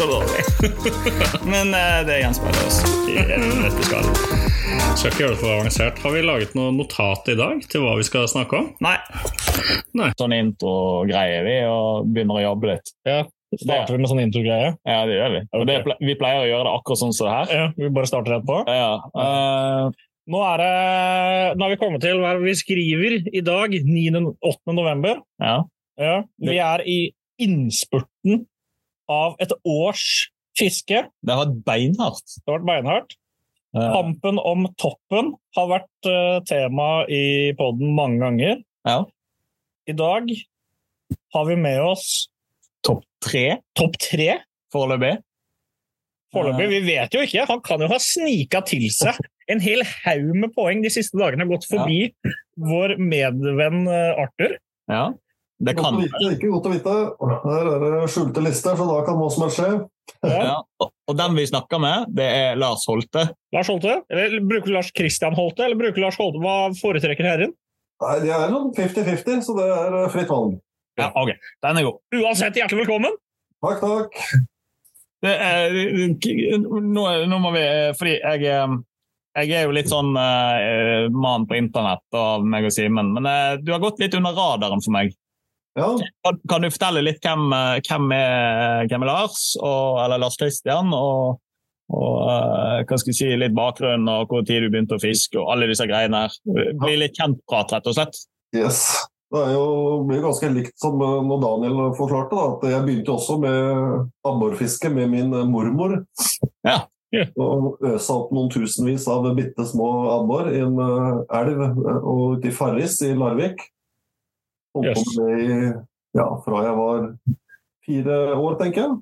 Det er så dårlig. men uh, det gjenspeiler oss i dette skal. Skal ikke gjøre det for avansert. Har vi laget noe notat i dag til hva vi skal snakke om? Nei. Nei. sånn intro-greier vi, og begynner å jobbe litt. Ja, Starter vi med sånn intro-greie? Ja, det gjør vi. Okay. det, vi pleier å gjøre det akkurat sånn som det her. Ja, vi bare starter rett på. Ja, Uh, Nå er det Nå har vi kommet til hva vi skriver i dag, 9. 8. november. ja. Ja, vi er i innspurten av et års fiske. Det har vært beinhardt. Det har vært beinhardt. Ja. Kampen om toppen har vært uh, tema i poden mange ganger. ja. I dag har vi med oss Topp tre topp tre foreløpig. foreløpig. Vi vet jo ikke. Han kan jo ha snika til seg en hel haug med poeng de siste dagene. Har Gått forbi vår medvenn eh, Arthur. Ja. Det kan vite, ikke godt å vite. Her er det skjulte lister, så da kan hva som helst skje. ja. Og- Og den vi snakker med, det er Lars Holte. Lars Holte? Eller bruker du Lars Christian Holte, eller bruker Lars Holte? Hva foretrekker herren? Nei, De er noen 50-50, så det er eh, fritt valg. Ja, ok. Den er god. Uansett, hjertelig velkommen! Takk, takk. Det er, nå, nå må vi Fordi jeg, eh, jeg er jo litt sånn uh, mann på internett av meg og Simen, men uh, du har gått litt under radaren for meg. Ja, Kan, kan du fortelle litt hvem, eh, hvem, er, hvem er Lars, og, eller Lars Christian, og, og eh, hva skal jeg si, litt bakgrunn og hvor tid du begynte å fiske og alle disse greiene her. Bli litt kjent-prat, rett og slett. yes. Det er jo blir ganske likt som eh, når Daniel forklarte. da, at Jeg begynte også med abborfiske med min eh, mormor. Ja. Yeah. Og øsa opp noen tusenvis av bitte små abbor i en eh, elv eh, og ute i Farris i Larvik. Holdt Yes. på med det i, ja, fra jeg var fire år, tenker jeg.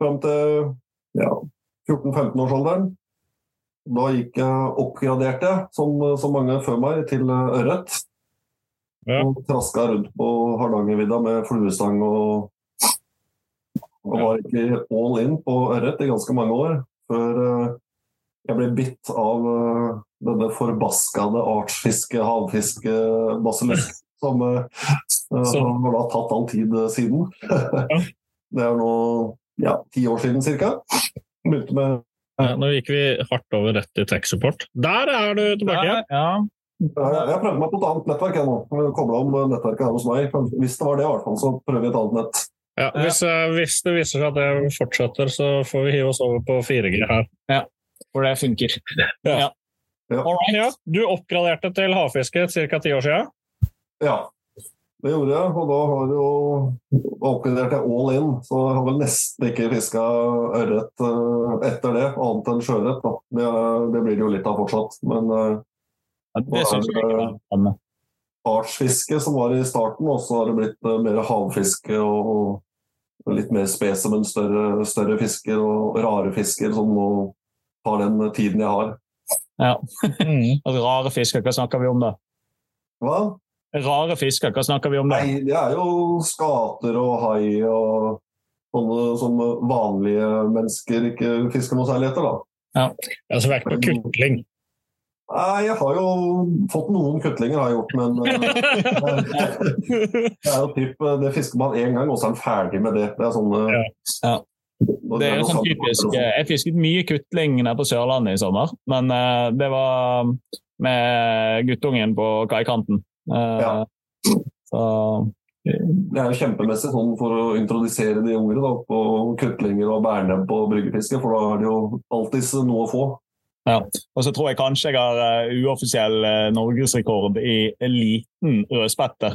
Fram til ja, 14-15-årsalderen. Da gikk jeg oppgraderte som så mange før meg, til ørret. Ja. Og traska rundt på Hardangervidda med fluestang og og var ikke all in på ørret i ganske mange år. Før eh, jeg ble bitt av eh, denne forbaskede artsfiske, havfiske, basilisk, som eh, eh, har da tatt all tid siden. siden. Det er nå ja, ti år siden ca. Begynte med Ja, nå gikk vi hardt over rett til tech support. Der er du tilbake igjen! Ja. Jeg prøvde meg på et annet nettverk jeg nå. Kobla om nettverket her hos meg. Hvis det var det, i hvert fall, så prøver vi et annet nett. Ja, hvis, eh, hvis det viser seg at det fortsetter, så får vi hive oss over på 4G her. Ja, For det funker. Ja. Ja. Alright, ja. Du oppgraderte til havfiske ca. ti år siden. Ja, det gjorde jeg. Og da har jo oppgradert jeg all in, så jeg har vel nesten ikke fiska ørret eh, etter det, annet enn sjøørret. Det, det blir det jo litt av fortsatt. Men eh, Ja, det er jeg ikke var artsfiske som var i starten, og så har det blitt eh, mer havfiske og, litt mer spesimen, større, større fisker og rare fisker som nå tar den tiden jeg har. Mm. Altså, Rare fisker, hva snakker vi om da? Hva? Rare fisker, hva snakker vi om da? Nei, det er jo skater og hai og sånne som vanlige mennesker ikke fisker noe særlig etter, da. Altså, vi er ikke på kutling. Nei, jeg har jo fått noen kutlinger, har jeg gjort, men eh, det er jo typ, eh, det fisker man én gang, og så er man ferdig med det. Det er sånn eh, Ja. Ja. Det er jo sånn typisk, Jeg fisket mye kutling nede på Sørlandet i sommer, men eh, det var med guttungen på kaikanten. Eh, Ja. Så Det er jo kjempemessig sånn for å introdusere de unge da, på kutlinger og bærnebb på bryggefiske, for da er det jo alltids noe å få. Ja. Og så tror jeg kanskje jeg har eh, uoffisiell uh, norgesrekord i liten rødspette.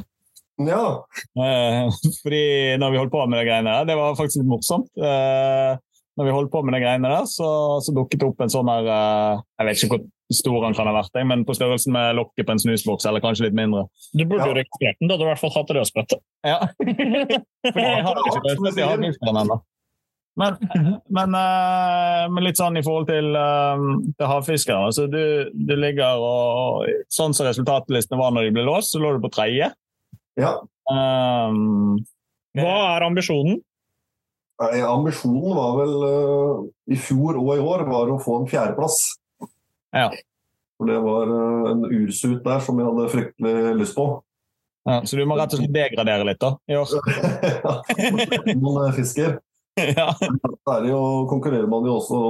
Ja, Eh, fordi når vi holdt på med de greiene der, det var faktisk litt morsomt. Eh, når vi holdt på med de greiene der, så, så dukket det opp en sånn her eh, Jeg vet ikke hvor stor han kan ha vært, men på størrelsen med lokket på en snusboks, eller kanskje litt mindre. Du burde jo Ja. registrert den. Du hadde i hvert fall hatt rødspette. Ja. Fordi jeg har ikke rødspette i hagefiskeren ennå. Men, men, eh, men, litt sånn i forhold til, uh, til havfiskere. Altså du, du, ligger og Sånn som resultatlistene var når de ble låst, så lå du på tredje. Ja. Um, Hva er ambisjonen? Ambisjonen var vel uh, i fjor og i år var å få en fjerdeplass. Ja. For det var uh, en ursut der som jeg hadde fryktelig lyst på. Ja, så du må rett og slett degradere litt da, i år? ja, noen fisker. ja. Der jo, konkurrerer man jo også,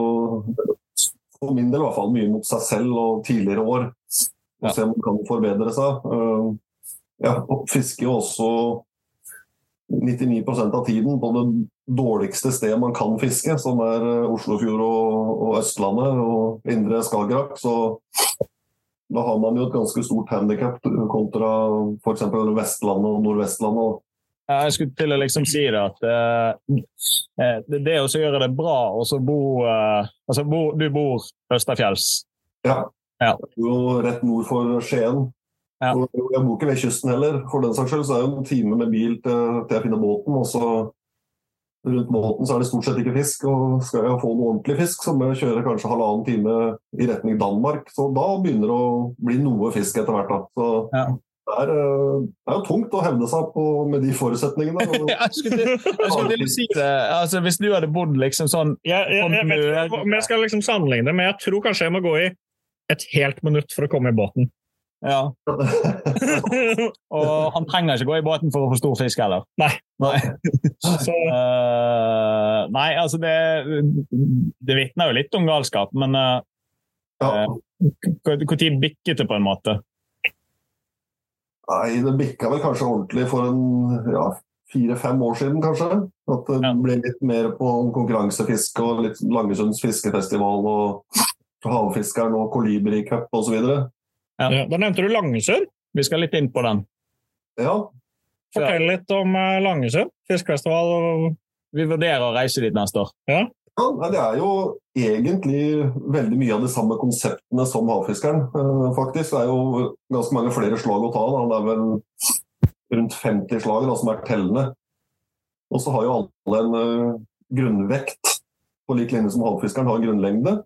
for min del i hvert fall, mye mot seg selv og tidligere år. Og ja. se om man kan forbedre seg. Uh, ja, fisker jo også 99% av tiden på det dårligste sted man kan fiske, som er eh, Oslofjord og, og Østlandet og indre Skagerrak. Så da har man jo et ganske stort handikap kontra f.eks. Vestlandet og Nordvestlandet. Jeg skulle til å liksom si det at uh, det, det å gjøre det bra og så bo uh, altså bo, Du bor østafjells? Ja. ja. Jo rett nord for Skien. Ja. Jeg bor ikke ved kysten heller. For den saks skyld så er det en time med bil til, til jeg finner båten. og så Rundt båten så er det stort sett ikke fisk. og Skal jeg få noe ordentlig fisk, så må jeg kjøre kanskje halvannen time i retning Danmark. Så da begynner det å bli noe fisk etter hvert. da. Så ja. det, er, eh, det, er, jo tungt å hevde seg på, med de forutsetningene. jeg skulle, jeg skulle til å si det. Altså, hvis du hadde bodd liksom sånn jeg, jeg, jeg, vet, jeg skal liksom sammenligne det, men jeg tror kanskje jeg må gå i et helt minutt for å komme i båten. Ja. og han trenger ikke gå i båten for å få stor fisk heller. Nei. Nei, uh, nei altså det Det vitner jo litt om galskap, men uh, ja. uh, tid bikket det på en måte? Nei, det bikka vel kanskje ordentlig for en ja, fire-fem år siden, kanskje. At det ja. ble litt mer på konkurransefiske og litt Langesunds fiskefestival og Havfiskeren og Kolibri Cup osv. Ja. Ja, da nevnte du Langesund. Vi skal litt inn på den. Ja. Fortell litt om eh, Langesund fiskefestival. Vi vurderer å reise dit neste år. Ja. Ja, Det er jo egentlig veldig mye av de samme konseptene som Havfiskeren. Eh, faktisk. Det er jo ganske mange flere slag å ta. Da. Det er vel rundt 50 slag da, som er tellende. Og så har jo alle en uh, grunnvekt, på lik linje som Havfiskeren har grunnlengde.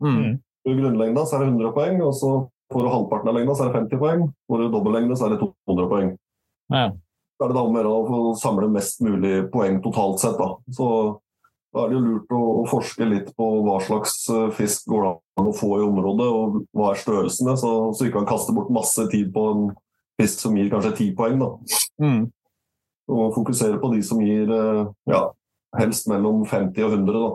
Mm. Grunnlengda så er det 100 poeng, og så Får du halvparten av lengda, så er det 50 poeng. Får du dobbeltlengde, så er det 200 poeng. Ja. Da er det da om å få samle mest mulig poeng totalt sett. Da. Så da er det jo lurt å, å, forske litt på hva slags eh, fisk går det an å få i området, og hva er størrelsene, så, så ikke kan kaste bort masse tid på en fisk som gir kanskje ti poeng. Da. Mm. Og fokusere på de som gir eh, ja, helst mellom 50 og 100. Da.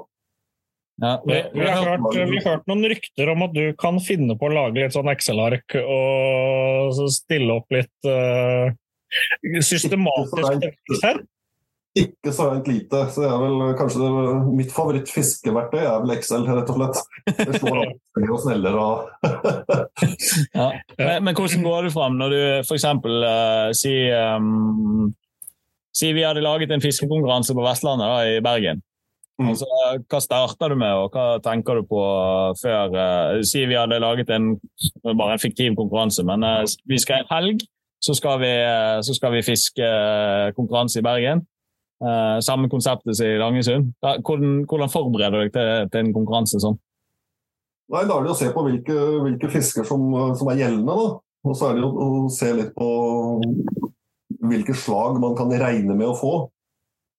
Ja, vi, vi, har hørt, vi, har hørt, noen rykter om at du kan finne på å lage litt sånn Excel-ark og stille opp litt uh, systematisk her. Ikke så rent lite. så jeg er vel kanskje det, Mitt favorittfiskeverktøy er vel Excel, rett og slett. Det slår alltid og ja. men, men, hvordan går du fram når du f.eks. Uh, eh, sier um, Si vi hadde laget en fiskekonkurranse på Vestlandet da, i Bergen. Mm. Altså, hva starter du med, og hva tenker du på før uh, Si vi hadde laget en bare en fiktiv konkurranse, men uh, vi skal en helg, så skal vi, uh, så skal vi fiske konkurranse i Bergen. samme konseptet som i Langesund. Da, hvordan, hvordan, forbereder du deg til, til, en konkurranse sånn? Nei, Da er det å se på hvilke, hvilke fisker som, som, er gjeldende. da. Og så er det å, å se litt på hvilke slag man kan regne med å få.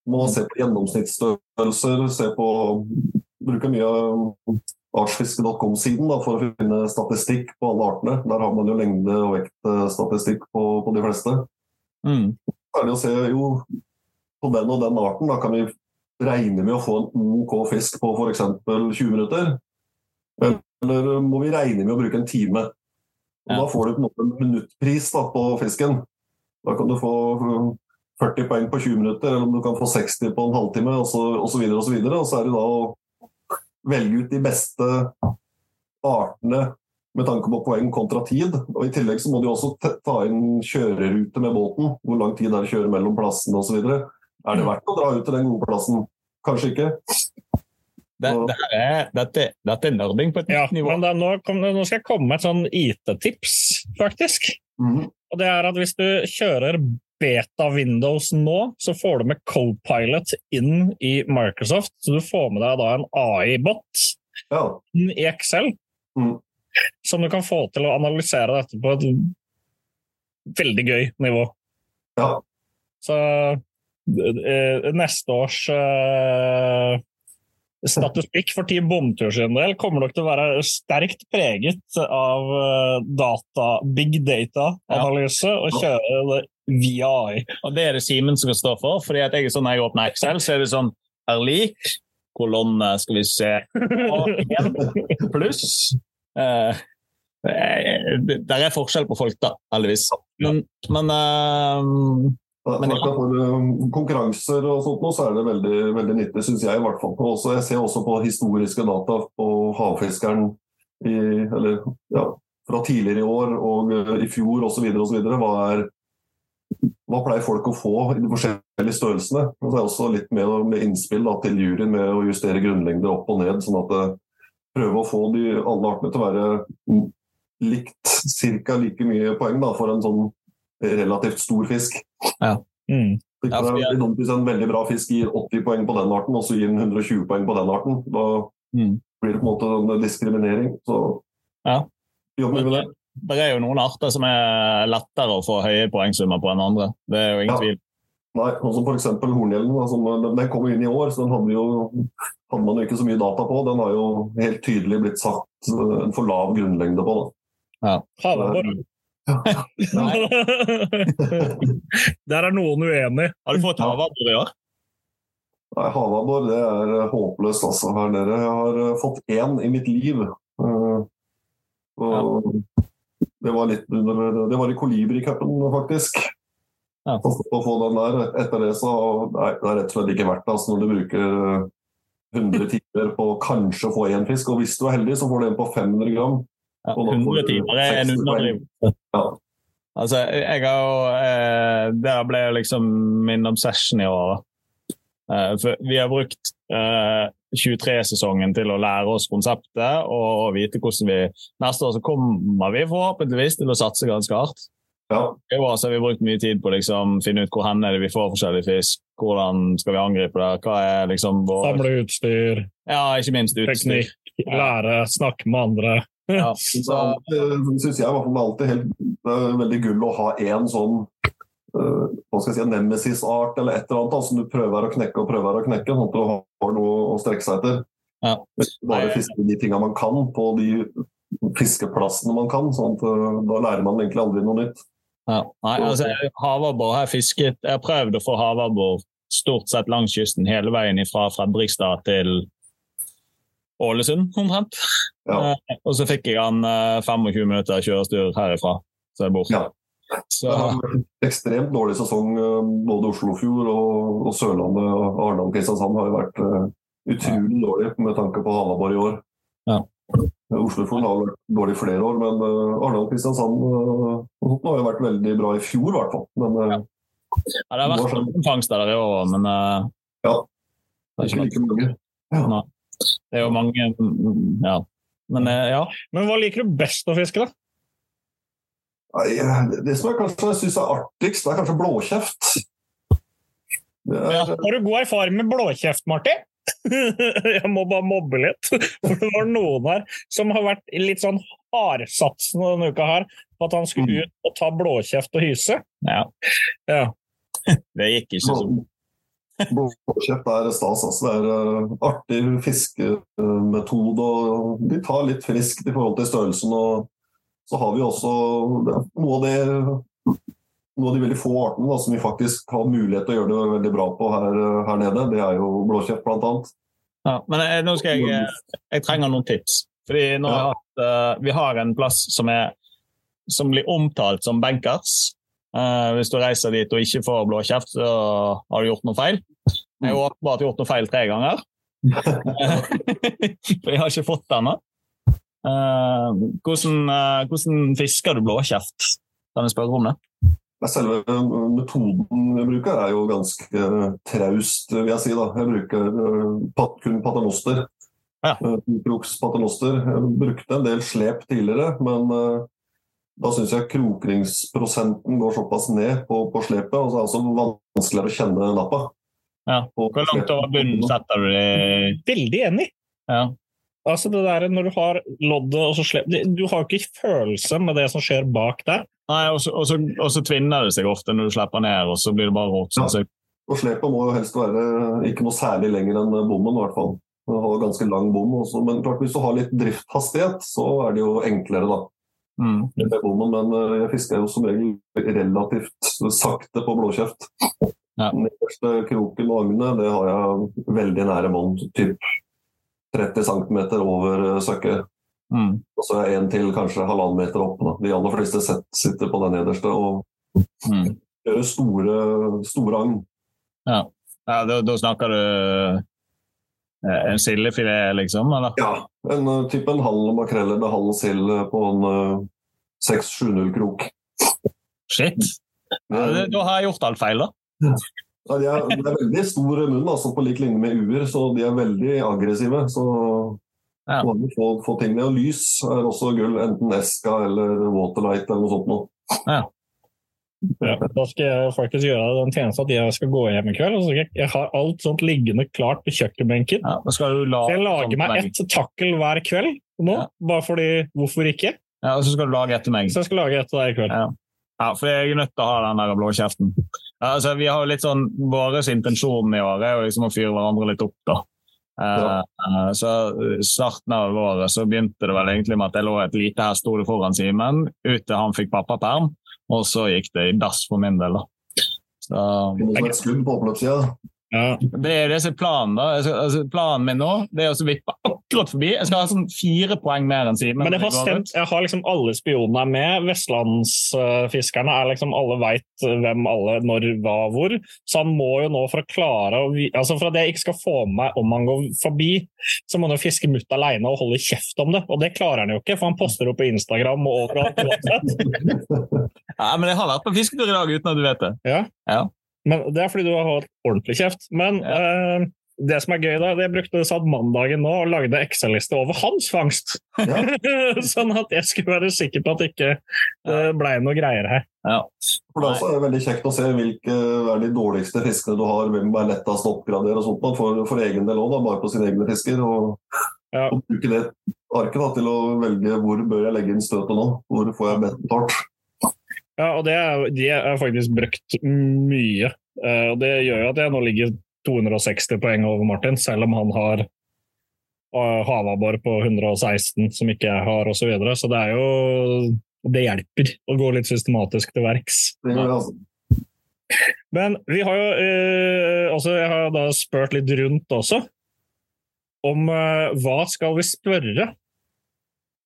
Man må se på gjennomsnittsstørrelser, se på Bruke mye artsfiske.com-siden for å finne statistikk på alle artene. Der har man jo lengde- og vektstatistikk på, på de fleste. Mm. Så er det å se jo på den og den arten, da kan vi regne med å få en OK fisk på f.eks. 20 minutter. Eller må vi regne med å bruke en time? Og ja. Da får du på en minuttpris da, på fisken. Da kan du få 40 poeng på 20 minutter, eller om du kan få 60 på en halvtime, osv. Og, så og, så videre, og så er det da å velge ut de beste artene med tanke på poeng kontra tid. Og I tillegg så må du også ta inn kjørerute med båten. Hvor lang tid er det å kjøre mellom plassene osv. Er det verdt å dra ut til den gode plassen? Kanskje ikke. Det, det er, dette, dette, er nerding på et ja, nivå. Men da, nå, kom, nå, skal jeg komme med et sånn IT-tips, faktisk. Mm. Og det er at hvis du kjører beta Windows nå, så får du med Copilot inn i Microsoft. Så du får med deg da en AI-bot Ja. inn i Excel, Mm. som du kan få til å analysere dette på et veldig gøy nivå. ja. Så eh, neste års eh, statistikk for Team Bomtur sin del kommer nok til å være sterkt preget av eh, data, big data-analyse og kjøre det via. Og det er det Simen som skal stå for. fordi jeg er sånn Når jeg åpner Excel, så er det sånn er lik kolonne, skal vi se A1 pluss. Det der er forskjell på folk, da, heldigvis. Men, men eh, Men ja. Konkurranser og sånt så er det veldig, veldig nyttig, syns jeg i hvert fall. Og Også, jeg ser også på historiske data på havfiskeren i, eller, ja, fra tidligere i år og uh, i fjor osv. Hva, er- hva pleier folk å få i de forskjellige størrelsene? Og så er også litt med, med innspill da, til juryen med å justere grunnlengder opp og ned, sånn at det, prøve å få de, alle artene til å være mm, likt, ca. like mye poeng da, for en sånn relativt stor fisk. Mm. Det Ja, jeg- veldig dumt hvis en veldig bra fisk gir 80 poeng på den arten, og så gir den 120 poeng på den arten. Da Mm. blir det på en måte en diskriminering. Så Ja. jobber vi med det. Det er jo noen arter som er lettere å få høye poengsummer på enn andre. Det er jo ingen Ja. tvil. Nei, også som f.eks. hornhjelmen. da, den- Den kom inn i år, så den hadde, jo, hadde man jo ikke så mye data på. Den har jo helt tydelig blitt satt eh, en for lav grunnlengde på. Da. Havabbor. Nei. Der er noen uenig. Har du fått havabbor i år? Nei, Havabbor det er eh, håpløst altså, her nede. Jeg har eh, fått én i mitt liv. Uh, og det var litt under Det var i Kolibri-cupen, faktisk. Ja. Å å få den der. Etter det så Nei, det er rett og slett ikke verdt det. Altså, når du bruker eh, 100 timer på kanskje å få én fisk, og hvis du er heldig, så får du en på 500 gram. Ja, Og da får 100 timer er en 60 underdrivelse. Ja. Altså, jeg har jo eh, Det ble liksom min obsession i år. Eh, for vi har brukt eh, 23-sesongen til å lære oss konseptet og vite hvordan vi Neste år så kommer vi forhåpentligvis til å satse ganske hardt. Ja. I år så har vi brukt mye tid på å liksom, finne ut hvor hen er det vi får forskjellig fisk. Hvordan skal vi angripe det? Hva er liksom vår Samle utstyr, Ja, ikke minst utstyr. teknikk, lære, snakke med andre. Ja, Så så, syns synes jeg i hvert fall det er alltid helt, det er veldig gull å ha én sånn eh, hva skal jeg si, en nemesis-art eller et eller annet da, som du prøver å knekke og prøver å knekke, sånn at du har noe å strekke seg etter. Ja. Bare fiske de tinga man kan på de fiskeplassene man kan. sånn at eh, Da lærer man egentlig aldri noe nytt. ja. Nei, altså, havabbor har fisket Jeg har prøvd å få havabbor stort sett langs kysten hele veien fra Fredrikstad til Ålesund, omtrent. Ja. Eh, og så fikk jeg han eh, 25 minutter kjørestyr herifra, så jeg bor. Ja. Så, ekstremt dårlig sesong. eh, Både Oslofjord og, og Sørlandet og Arendal og Kristiansand har jo vært uh, utrolig dårlig med tanke på Havabbor i år. Ja. Eh, Oslofjorden har vært dårlig i flere år, men uh, Arendal og Kristiansand uh, har jo vært veldig bra i fjor, i hvert fall. Men eh, ja, det har vært noen fangster der i år, men eh, Ja. det, er ikke like mange. det er jo mange mm, Ja. Men ja. Men hva liker du best å fiske, da? Det- som jeg kanskje syns er artigst, det er kanskje blåkjeft. Er, Ja. Har du god erfaring med blåkjeft, Martin? Jeg må bare mobbe litt. For det var noen her som har vært litt sånn hardsatsende denne uka her på at han skulle ut og ta blåkjeft og hyse. ja. Ja. Det gikk ikke sånn. Blåkjeft er stas. Altså. Det er eh, artig fiskemetode. og De tar litt friskt i forhold til størrelsen. og Så har vi også noe av det noen av de veldig få artene da, som vi faktisk har mulighet til å gjøre det veldig bra på her, her nede. Det er jo blåkjeft, annet. Ja, men jeg, nå skal jeg eh, Jeg trenger noen tips. Fordi nå har hatt, eh, Vi har en plass som, er, som blir omtalt som bankers. Uh, hvis du reiser dit og ikke får blåkjeft, så har du gjort noe feil. Jeg har åpenbart gjort noe feil tre ganger. For jeg har ikke fått den ennå. Eh, hvordan, eh, hvordan fisker du blåkjeft? Kan jeg spørre om det? Selve metoden jeg bruker, er jo ganske traust, vil jeg si. da. Jeg bruker eh, pat, kun paternoster. Ja. Eh, Kroks paternoster. Jeg brukte en del slep tidligere, men eh, da syns jeg krokringsprosenten går såpass ned på, på slepet, og så er det også vanskeligere å kjenne nappa. Ja. Hvor langt over bunnen setter du det? Veldig enig. Ja. Altså det der Når du har loddet og så slipper Du har ikke følelse med det som skjer bak der. Nei, og så, og, så, og så tvinner det seg ofte når du slipper ned, og så blir det bare rått. Ja. synes. Og slepet må jo helst være ikke noe særlig lenger enn bommen, i hvert fall. Du har ganske lang bom også, men klart hvis du har litt drifthastighet, så er det jo enklere, da. Mm. med bommen, men eh, jeg fisker jo som regel relativt sakte på blåkjeft. Ja. Den nederste kroken og agnet det har jeg veldig nære bånd, typ 30 cm over eh, søkket. Mm. Og så er en til kanskje halvannen meter opp. Da. De aller fleste sitter på den nederste og Mm. gjør store, store agn. Ja, da, da snakker du eh, en sildefilet, liksom? Eller? Ja, en uh, type en halv makrell eller halv sild på en uh, 6-7-0 krok. Shit! Ja, da har jeg gjort alt feil, da. Ja, de er, de, er veldig store munn, altså, på lik linje med uer, så de er veldig aggressive. Så Ja. mange få, få ting med. Og lys er også gull, enten Eska eller Waterlight eller noe sånt noe. Ja, da skal jeg faktisk gjøre den tjenesten at jeg skal gå hjem i kveld. og jeg, jeg har alt sånt liggende klart på kjøkkenbenken. Ja, skal du la, jeg lager meg ett takkel hver kveld nå, Ja. bare fordi Hvorfor ikke? Ja, og så skal du lage etter meg. Så jeg skal lage ett til deg i kveld. Ja. Ja, for jeg er nødt til å ha den der blåkjeften. Ja, altså, vi har jo litt sånn, Vår intensjon i år er liksom å fyre hverandre litt opp. da. Eh, Ja. eh, så starten av året så begynte det vel egentlig med at jeg lå et lite her hestehode foran Simen, ut til han fikk pappaperm, og så gikk det i dass for min del. da. Så, Det må være et skudd på oppløpssida. Ja. det er det som er planen. da. Altså, planen min nå det er å vippe akkurat forbi. Jeg skal ha sånn fire poeng mer enn Simen. Men jeg har, stemt, jeg har liksom alle spionene med. Vestlandsfiskerne er liksom Alle veit hvem alle, når, hva, hvor. Så han må jo nå, for å klare å altså For at jeg ikke skal få med meg om han går forbi, så må han jo fiske mutt alene og holde kjeft om det. Og det klarer han jo ikke, for han poster det på Instagram og overalt. Ja, men jeg har vært på fisketur i dag uten at du vet det. Men Det er fordi du har hatt ordentlig kjeft. Men eh, det som er gøy, da, det jeg brukte satt mandagen nå og lagde Excel-liste over hans fangst. Ja. sånn at jeg skulle være sikker på at det ikke uh, blei noe greier her. Ja. For det er også veldig kjekt å se hvilke er de dårligste fiskene du har, hvem er lettest å oppgradere og sånt, for, for egen del òg, bare på sine egne fisker. Og, Ja. og bruke det arket da, til å velge hvor bør jeg legge inn støtet nå, hvor får jeg best betalt. Ja, og det er, de er faktisk brukt mye. Eh, og det gjør jo at jeg nå ligger 260 poeng over Martin, selv om han har uh, havabbor på 116, som ikke jeg har, osv. Så, videre. så det er jo Det hjelper å gå litt systematisk til verks. Altså. Men vi har jo eh, også, Jeg har da spurt litt rundt også. Om eh, hva skal vi spørre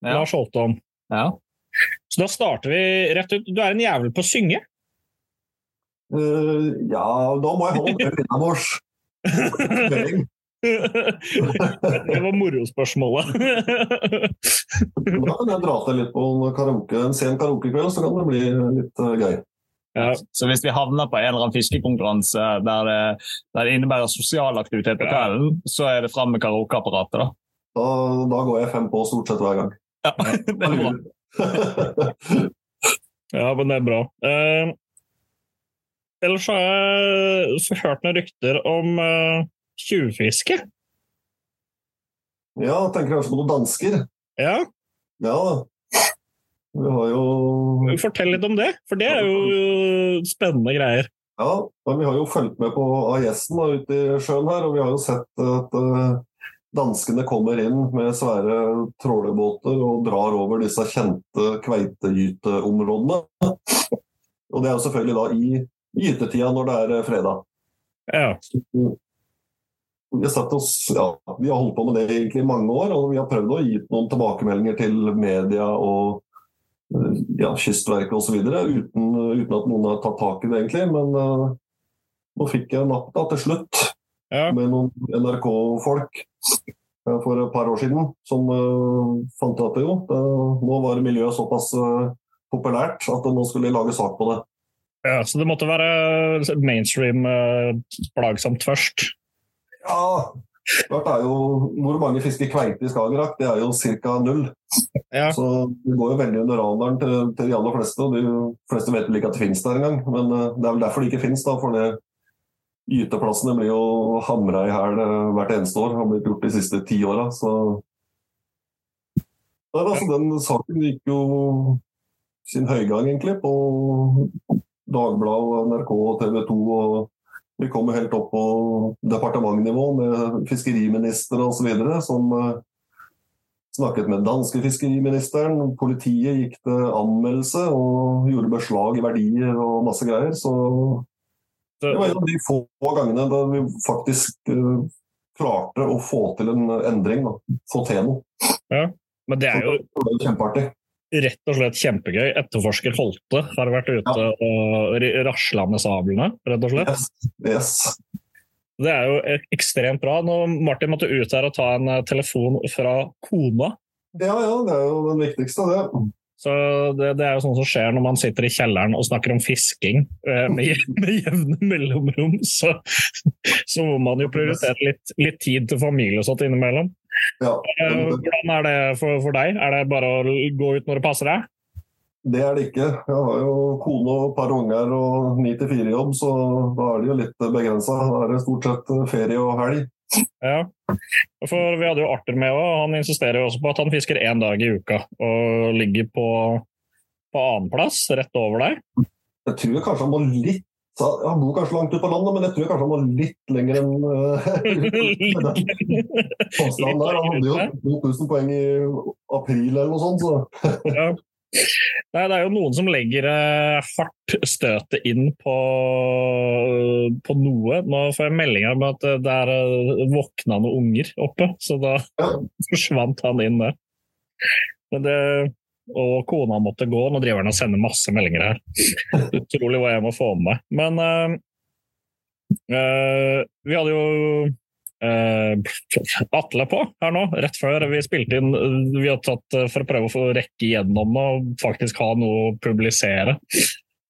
Ja. Lars Holte om? Ja. Så da starter vi rett ut. Du er en jævel på å synge. Uh, ja, da må jeg holde noe innabords. det var morospørsmålet. Da kan jeg dra til litt på en, karaoke, en sen karaokekveld, så kan det bli litt uh, gøy. ja. Så hvis vi havner på en eller annen fiskekonkurranse der det, der det innebærer sosial aktivitet på kvelden, så er det fram med karaokeapparatet, da. Da, da går jeg fem på stort sett hver gang. Ja, det er bra. ja, men det er bra. Eh, ellers har jeg så hørt noen rykter om eh, tjuvfiske. ja, tenker kanskje på noen dansker. Ja, Ja da. Vi har jo fortell litt om det, for det er jo spennende greier. Ja, men vi har jo fulgt med på AIS-en ute i sjøen her, og vi har jo sett at eh, danskene kommer inn med svære trålebåter og drar over disse kjente kveitegyteområdene. Og det er jo selvfølgelig da i gytetida når det er eh, fredag. Ja. Vi har, oss, ja, vi har holdt på med det egentlig i mange år, og vi har prøvd å gi noen tilbakemeldinger til media og eh, ja, Kystverket osv. Uten, uten at noen har tatt tak i det, egentlig. Men uh, nå fikk jeg natta til slutt Ja. med noen NRK-folk eh, for et par år siden som uh, fant ut at jo, det, nå var miljøet såpass uh, populært at nå skulle de lage sak på det. ja, så det måtte være mainstream uh, plagsomt først. Ja, Klart er jo, Hvor mange fisker kveite i Skagerrak? Det er jo ca. null. Ja. Så det går jo veldig under radaren til, til de aller fleste. og De fleste vet vel ikke at det finnes der engang. Men det er vel derfor det ikke finnes. da, for det Gyteplassene blir jo hamra i hæl eh, hvert eneste år. Har blitt gjort de siste ti åra. Så Der, altså, Den saken gikk jo sin høygang, egentlig, på Dagbladet, NRK og TV 2. og Vi kom jo helt opp på departementnivå med fiskeriminister osv. som eh, snakket med danske fiskeriministeren. Politiet gikk til anmeldelse og gjorde beslag i verdier og masse greier. Så det var en av de få gangene da vi faktisk uh, klarte å få til en endring. Da. Få til noe. Ja, Men det er jo kjempeartig. rett og slett kjempegøy. Etterforsker Holte har vært ute og ri- rasla med sablene, rett og slett. Yes. yes. Det er jo ekstremt bra. Nå Martin måtte ut her og ta en eh, telefon fra kona. Ja, ja, det er jo den viktigste, det. Så det, det er jo sånn som skjer når man sitter i kjelleren og snakker om fisking eh, med, med jevne mellomrom. Så, så må man jo prioritere litt, litt tid til familie og sånt innimellom. Ja. Eh, Hvordan er det for, for deg? Er det bare å gå ut når det passer deg? Det er det ikke. Jeg har jo kone og et par unger og ni til fire-jobb, så da er det jo litt begrensa. Da er det stort sett ferie og helg. Ja. For vi hadde jo Arthur med òg. Han insisterer jo også på at han fisker én dag i uka og ligger på, på annenplass, rett over deg. Jeg tror kanskje han må litt Han bor kanskje langt ute på landet, men jeg tror kanskje han må litt lenger enn uh, påstanden der. Han hadde jo 2000 poeng i april eller noe sånt, så Ja. Nei, det er jo noen som legger eh, hardt støtet inn på, på noe. Nå får jeg meldinger om at eh, det er eh, våkna noen unger oppe, så da Ja. forsvant han inn der. Men det, og kona måtte gå. Nå driver han og sender masse meldinger her. Utrolig hva jeg må få med meg. Men eh, eh, vi hadde jo Atle på her nå, rett før vi spilte inn. Vi har tatt eh, for å prøve å få rekke igjennom og faktisk ha noe å publisere.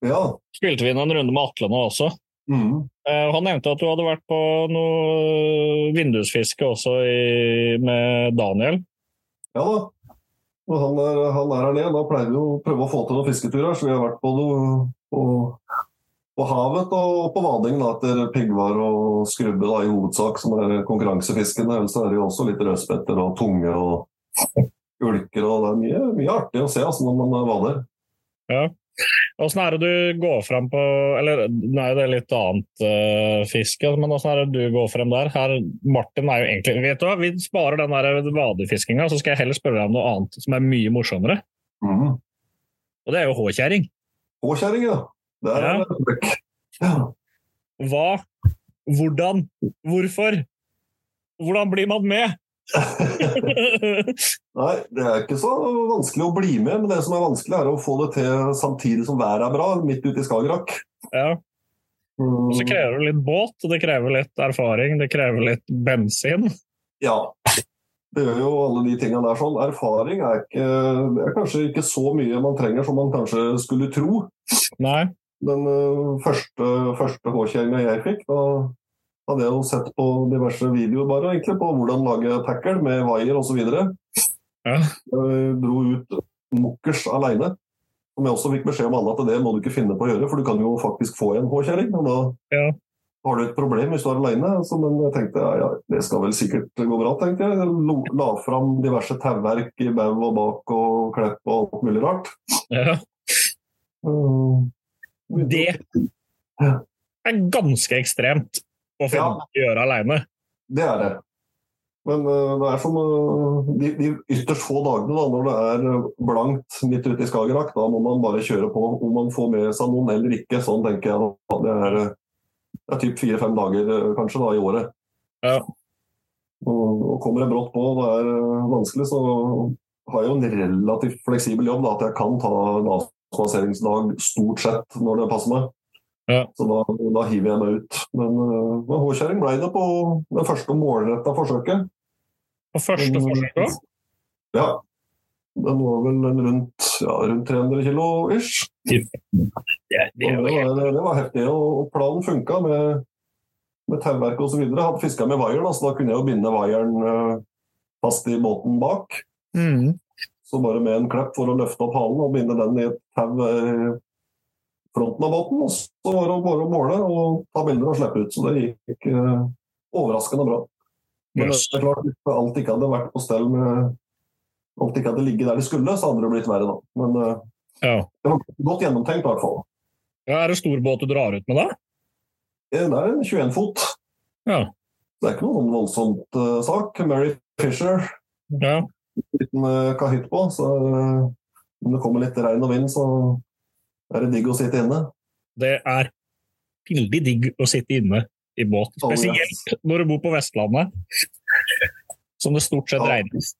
ja. Spilte vi inn en runde med Atle nå også. Mm. Eh, Han nevnte at du hadde vært på noe vindusfiske også i, med Daniel. Ja da. Og han er, han er her nede. Da pleier vi å prøve å få til noen fisketurer. Så vi har vært på, noe, på, på havet og på vading da, etter piggvar og skrubbe da, i hovedsak, som er konkurransefiskene. Ellers er det jo også litt rødspetter og tunge og ulker. og Det er mye, mye artig å se altså, når man vader. Ja. Åssen er det du går fram på Eller nei, det er litt annet uh, fiske, men åssen er det du går frem der? Her, Martin er jo egentlig Vet du hva, vi sparer den der vadefiskinga, så skal jeg heller spørre deg om noe annet som er mye morsommere. Mm. Og det er jo håkjerring. Håkjerring, ja. Det er Ja. ja. ja. Hva? Hvordan? Hvorfor? Hvordan blir man med? Nei, det er ikke så vanskelig å bli med, men det som er vanskelig, er å få det til samtidig som været er bra, midt ute i Skagerrak. ja. Mm. Og så krever det litt båt, det krever litt erfaring, det krever litt bensin. Ja. Det gjør jo alle de tingene der sånn. Erfaring er, ikke, er kanskje ikke så mye man trenger som man kanskje skulle tro. Nei. Den øh, første, første H-kjerringa jeg fikk, da hadde jeg jo sett på diverse videoer bare, egentlig, på hvordan lage tackle med wire osv. Ja. Jeg dro ut mukkers aleine. Som jeg også fikk beskjed om alle at det må du ikke finne på å gjøre, for du kan jo faktisk få en H-kjerring. Og da Ja. har du et problem hvis du er aleine. Altså, men jeg tenkte ja, ja, det skal vel sikkert gå bra, tenkte jeg. Jeg la fram diverse tauverk i bau og bak og klepp og alt mulig rart. Ja. Mm. Det er ganske ekstremt å finne Ja. å gjøre aleine. Det er det. Men øh, det er som øh, de, de ytterst få dagene da, når det er øh, blankt midt ute i Skagerrak, da må man bare kjøre på om man får med seg noen eller ikke. Sånn tenker jeg. da. Det er, det er typ fire-fem dager kanskje da, i året. Ja. Og, og kommer jeg brått på og det er vanskelig, så har jeg jo en relativt fleksibel jobb. Da, at jeg kan ta en stort sett når det passer meg. Ja. Så da, da hiver jeg meg ut. Men, uh, håkjerring ble det på det første målretta forsøket. På første forsøk da? Ja. Den var vel rundt, ja, rundt 300 kilo ish. Det, det det, det var heftig. Og og planen funka med med tauverk osv. Hadde fiska med vaier, så da kunne jeg jo binde vaieren eh, fast i båten bak. Mm. Så bare med en klepp for å løfte opp halen og binde den i et tau i fronten av båten. Og så var det bare å måle og ta bilder og slippe ut. Så det gikk eh, overraskende bra. Men Yes. det er klart, hvis alt ikke hadde vært på stell med Alt ikke hadde ligget der de skulle, så hadde det blitt verre, da. Men eh, Ja. det var godt gjennomtenkt, i hvert fall. ja. Er det stor båt du drar ut med, da? Eh, Det er en 21 fot. Ja. Det er ikke noe sånn voldsomt uh, sak. Mary Fisher, ja. Liten uh, kahytt på. Så eh, om det kommer litt regn og vind, så er det digg å sitte inne. Det er veldig digg å sitte inne i båt. Spesielt når du bor på Vestlandet, som det stort sett regnes.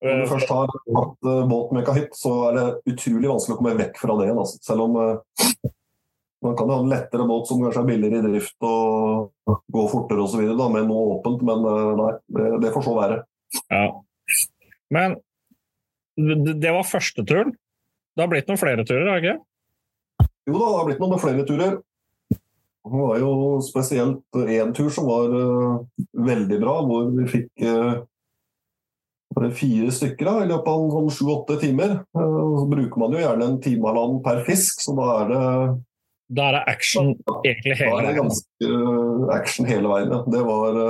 Når du først har hatt eh, båt med kahytt, så er det utrolig vanskelig å komme vekk fra det igjen. Altså. Selv om eh, man kan ha en lettere båt som kanskje er billigere i drift og gå fortere osv. med noe åpent, men eh, nei, det, det får så være. Ja. Men det var første turen. Det har blitt noen flere turer, har det ikke? Jo da, det har blitt noen flere turer. Det var jo spesielt én tur som var uh, veldig bra, hvor vi fikk uh, fire stykker da, i løpet av sånn sju-åtte timer. Uh, så bruker man jo gjerne en time og halvannen per fisk, så da er det Da er det action egentlig hele veien? Da er det ganske action hele veien. Ja. Det var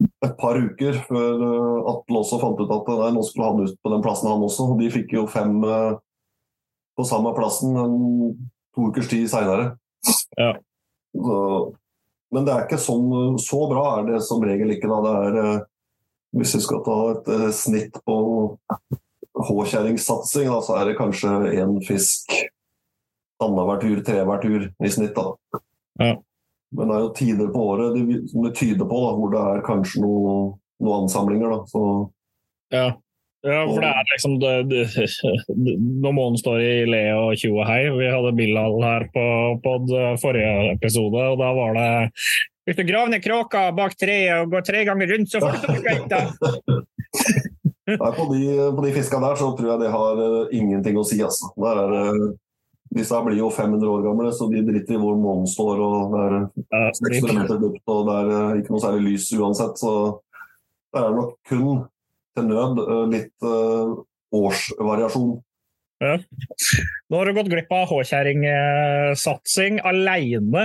et par uker før eh, Atle også fant ut at nei, nå skulle han ut på den plassen, han også. Og de fikk jo fem eh, på samme plassen en to ukers tid seinere. Ja. Men det er ikke sånn Så bra er det som regel ikke. Da. Det er, eh, hvis vi skal ta et snitt på H-kjerringsatsing, så er det kanskje én fisk annenhver tur, trehver tur i snitt. da. Ja. Men det er jo tider på året det, som det tyder på, da, hvor det er kanskje noe, noen ansamlinger. Da. Så, Ja. ja, for det er liksom det, det, Når månen står i le og tjo og hei Vi hadde Bilal her på, på forrige episode, og da var det Hvis du graver ned kråka bak treet og går tre ganger rundt, så får du ikke nei, på, de, på de fiska der så tror jeg det har uh, ingenting å si. Altså. Der er, det- disse her blir jo 500 år gamle, så de driter i hvor månen står. og Det er 600 meter dypt, og det er eh, ikke noe særlig lys uansett. Så det er nok kun til nød eh, litt årsvariasjon. årsvariasjon. Nå har du gått glipp av håkjerringsatsing aleine alene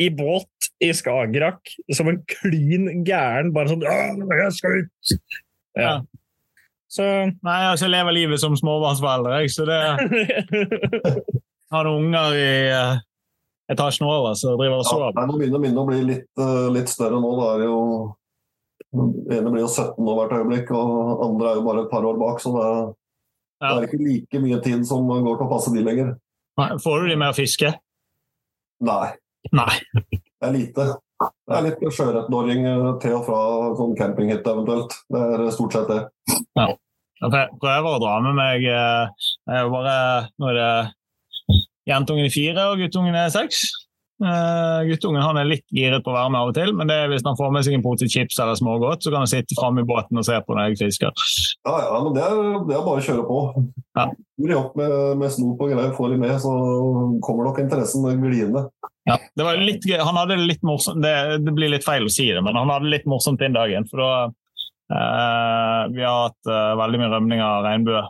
i båt i Skagerrak som en klin gæren. Bare sånn «Ja, jeg skal ut! Ja. Så Nei, altså, jeg lever livet som småbarnsforelder, jeg, så det har noen unger i uh, etasjen over som driver og Ja, sover. Ja, nå begynner minnet å bli litt, uh, litt større nå. Da er det jo Den ene blir jo 17 år hvert øyeblikk, og andre er jo bare et par år bak. Så det er, det er ikke like mye tid som går til å passe de lenger. Nei, Får du de med å fiske? Nei, Nei. det er lite. Det er litt sjøørretdorring eh, til og fra sånn campinghytte eventuelt. Det er stort sett det. Jeg prøver å dra med meg eh, jeg er bare, Nå er det jentungen er fire og guttungen er seks. Uh, guttungen han er litt giret på å være med av og til, men det er hvis han får med seg en pose chips eller smågodt, så kan han sitte framme i båten og se på når jeg fisker. Ja, ja, men det er, det er bare å kjøre på. Ja. Blir opp med, med snop og greier, får de med, så kommer nok interessen gliende. Ja, det var litt, gøy. han hadde litt morsomt, det, det blir litt feil å si det, men han hadde litt morsomt den dagen. For da Vi har hatt eh, veldig mye rømning av regnbue.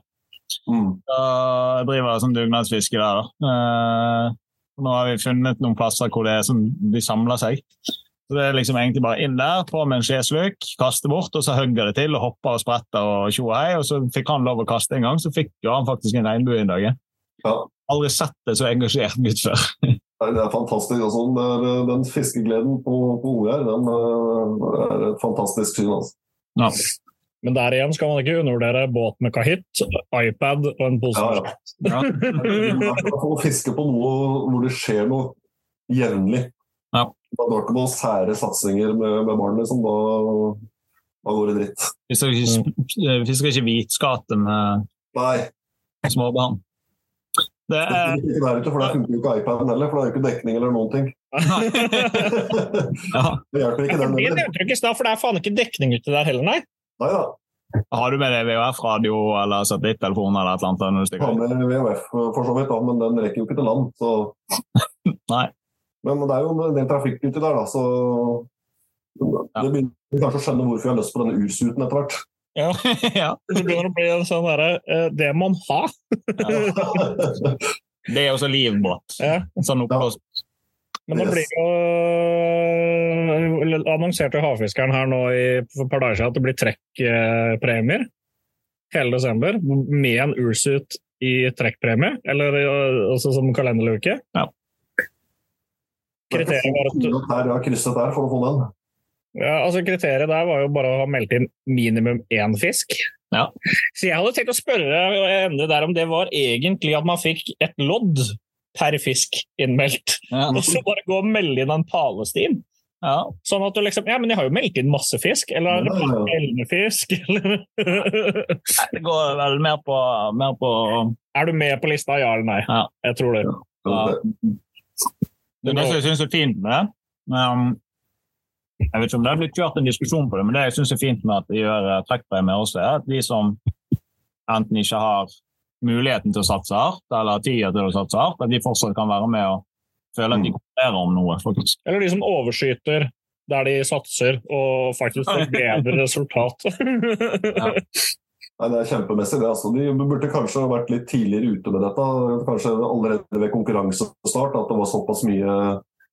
Mm. Jeg driver som dugnadsfiske der. da. Eh, nå har vi funnet noen plasser hvor det er som de samler seg. Så Det er liksom egentlig bare inn der, på med en skjesløk, kaste bort, og så hugger det til og hopper og spretter og tjo og hei. Og så fikk han lov å kaste en gang, så fikk jo han faktisk en regnbue en dag. Ja. Aldri sett det så engasjert gutt før. Det er fantastisk. Altså. Det er, eh, den fiskegleden på, på OR den eh, er et fantastisk syn. Altså. Ja. Men der igjen skal man ikke undervurdere båt med kahytt, iPad og en pose Ja, ja. Ja. Å fiske på noe hvor det skjer noe jevnlig. Ja. Da det ikke noen sære satsinger med, med barn, liksom. Da, da går det dritt. Fisker ikke, sp- fisker ikke hvitskate med Nei, småbarn. Det er, ikke der ute, for der funker jo ikke iPaden heller. For det er jo ikke dekning eller noen ting. ja. Det hjelper ikke den det heller. nevnte du ikke i stad, for det er faen ikke dekning ute der heller, nei. Nei da. Har du med deg VHF-radio eller satellittelefon eller et eller annet? Jeg har med VHF for så vidt, da, men den rekker jo ikke til land. Så Nei. Men det er jo en del trafikk uti der, da, så det begynner kanskje å skjønne hvorfor jeg har lyst på denne ursuten etter hvert. Ja, ja. Det begynner å bli en sånn derre eh, Det må man ha! Det er også livbåt. Ja. Sånn oppblåst. Men det blir jo øh, Annonserte Havfiskeren her nå i, for et par dager siden at det blir trekkpremier hele desember med en ursuit i trekkpremie, eller også som kalenderluke. Ja. Kriteriet var at du har krysset der for å få den. Ja, altså Kriteriet der var jo bare å ha meldt inn minimum én fisk. Ja. Så jeg hadde tenkt å spørre der om det var egentlig at man fikk et lodd per fisk innmeldt, Ja. og så bare gå og melde inn en palestin. Ja. Sånn at du liksom Ja, men jeg har jo meldt inn masse fisk, eller er det bare elvefisk, eller Det går vel mer på, mer på Er du med på lista, ja eller nei? Ja. Jeg tror det. Ja. Det er det jeg syns er fint med det. Um, jeg vet ikke om det har blitt kjørt en diskusjon på det, men det jeg syns er fint med at de gjør uh, trekkpremie også, er at de som enten ikke har muligheten til å satse hardt, eller tida til å satse hardt, at de fortsatt kan være med og føle at de konkurrerer om noe, faktisk. Eller de som overskyter der de satser, og faktisk får bedre resultat. Nei, Det er kjempemessig. det altså. De burde kanskje ha vært litt tidligere ute med dette. Kanskje allerede ved konkurransestart at det var såpass mye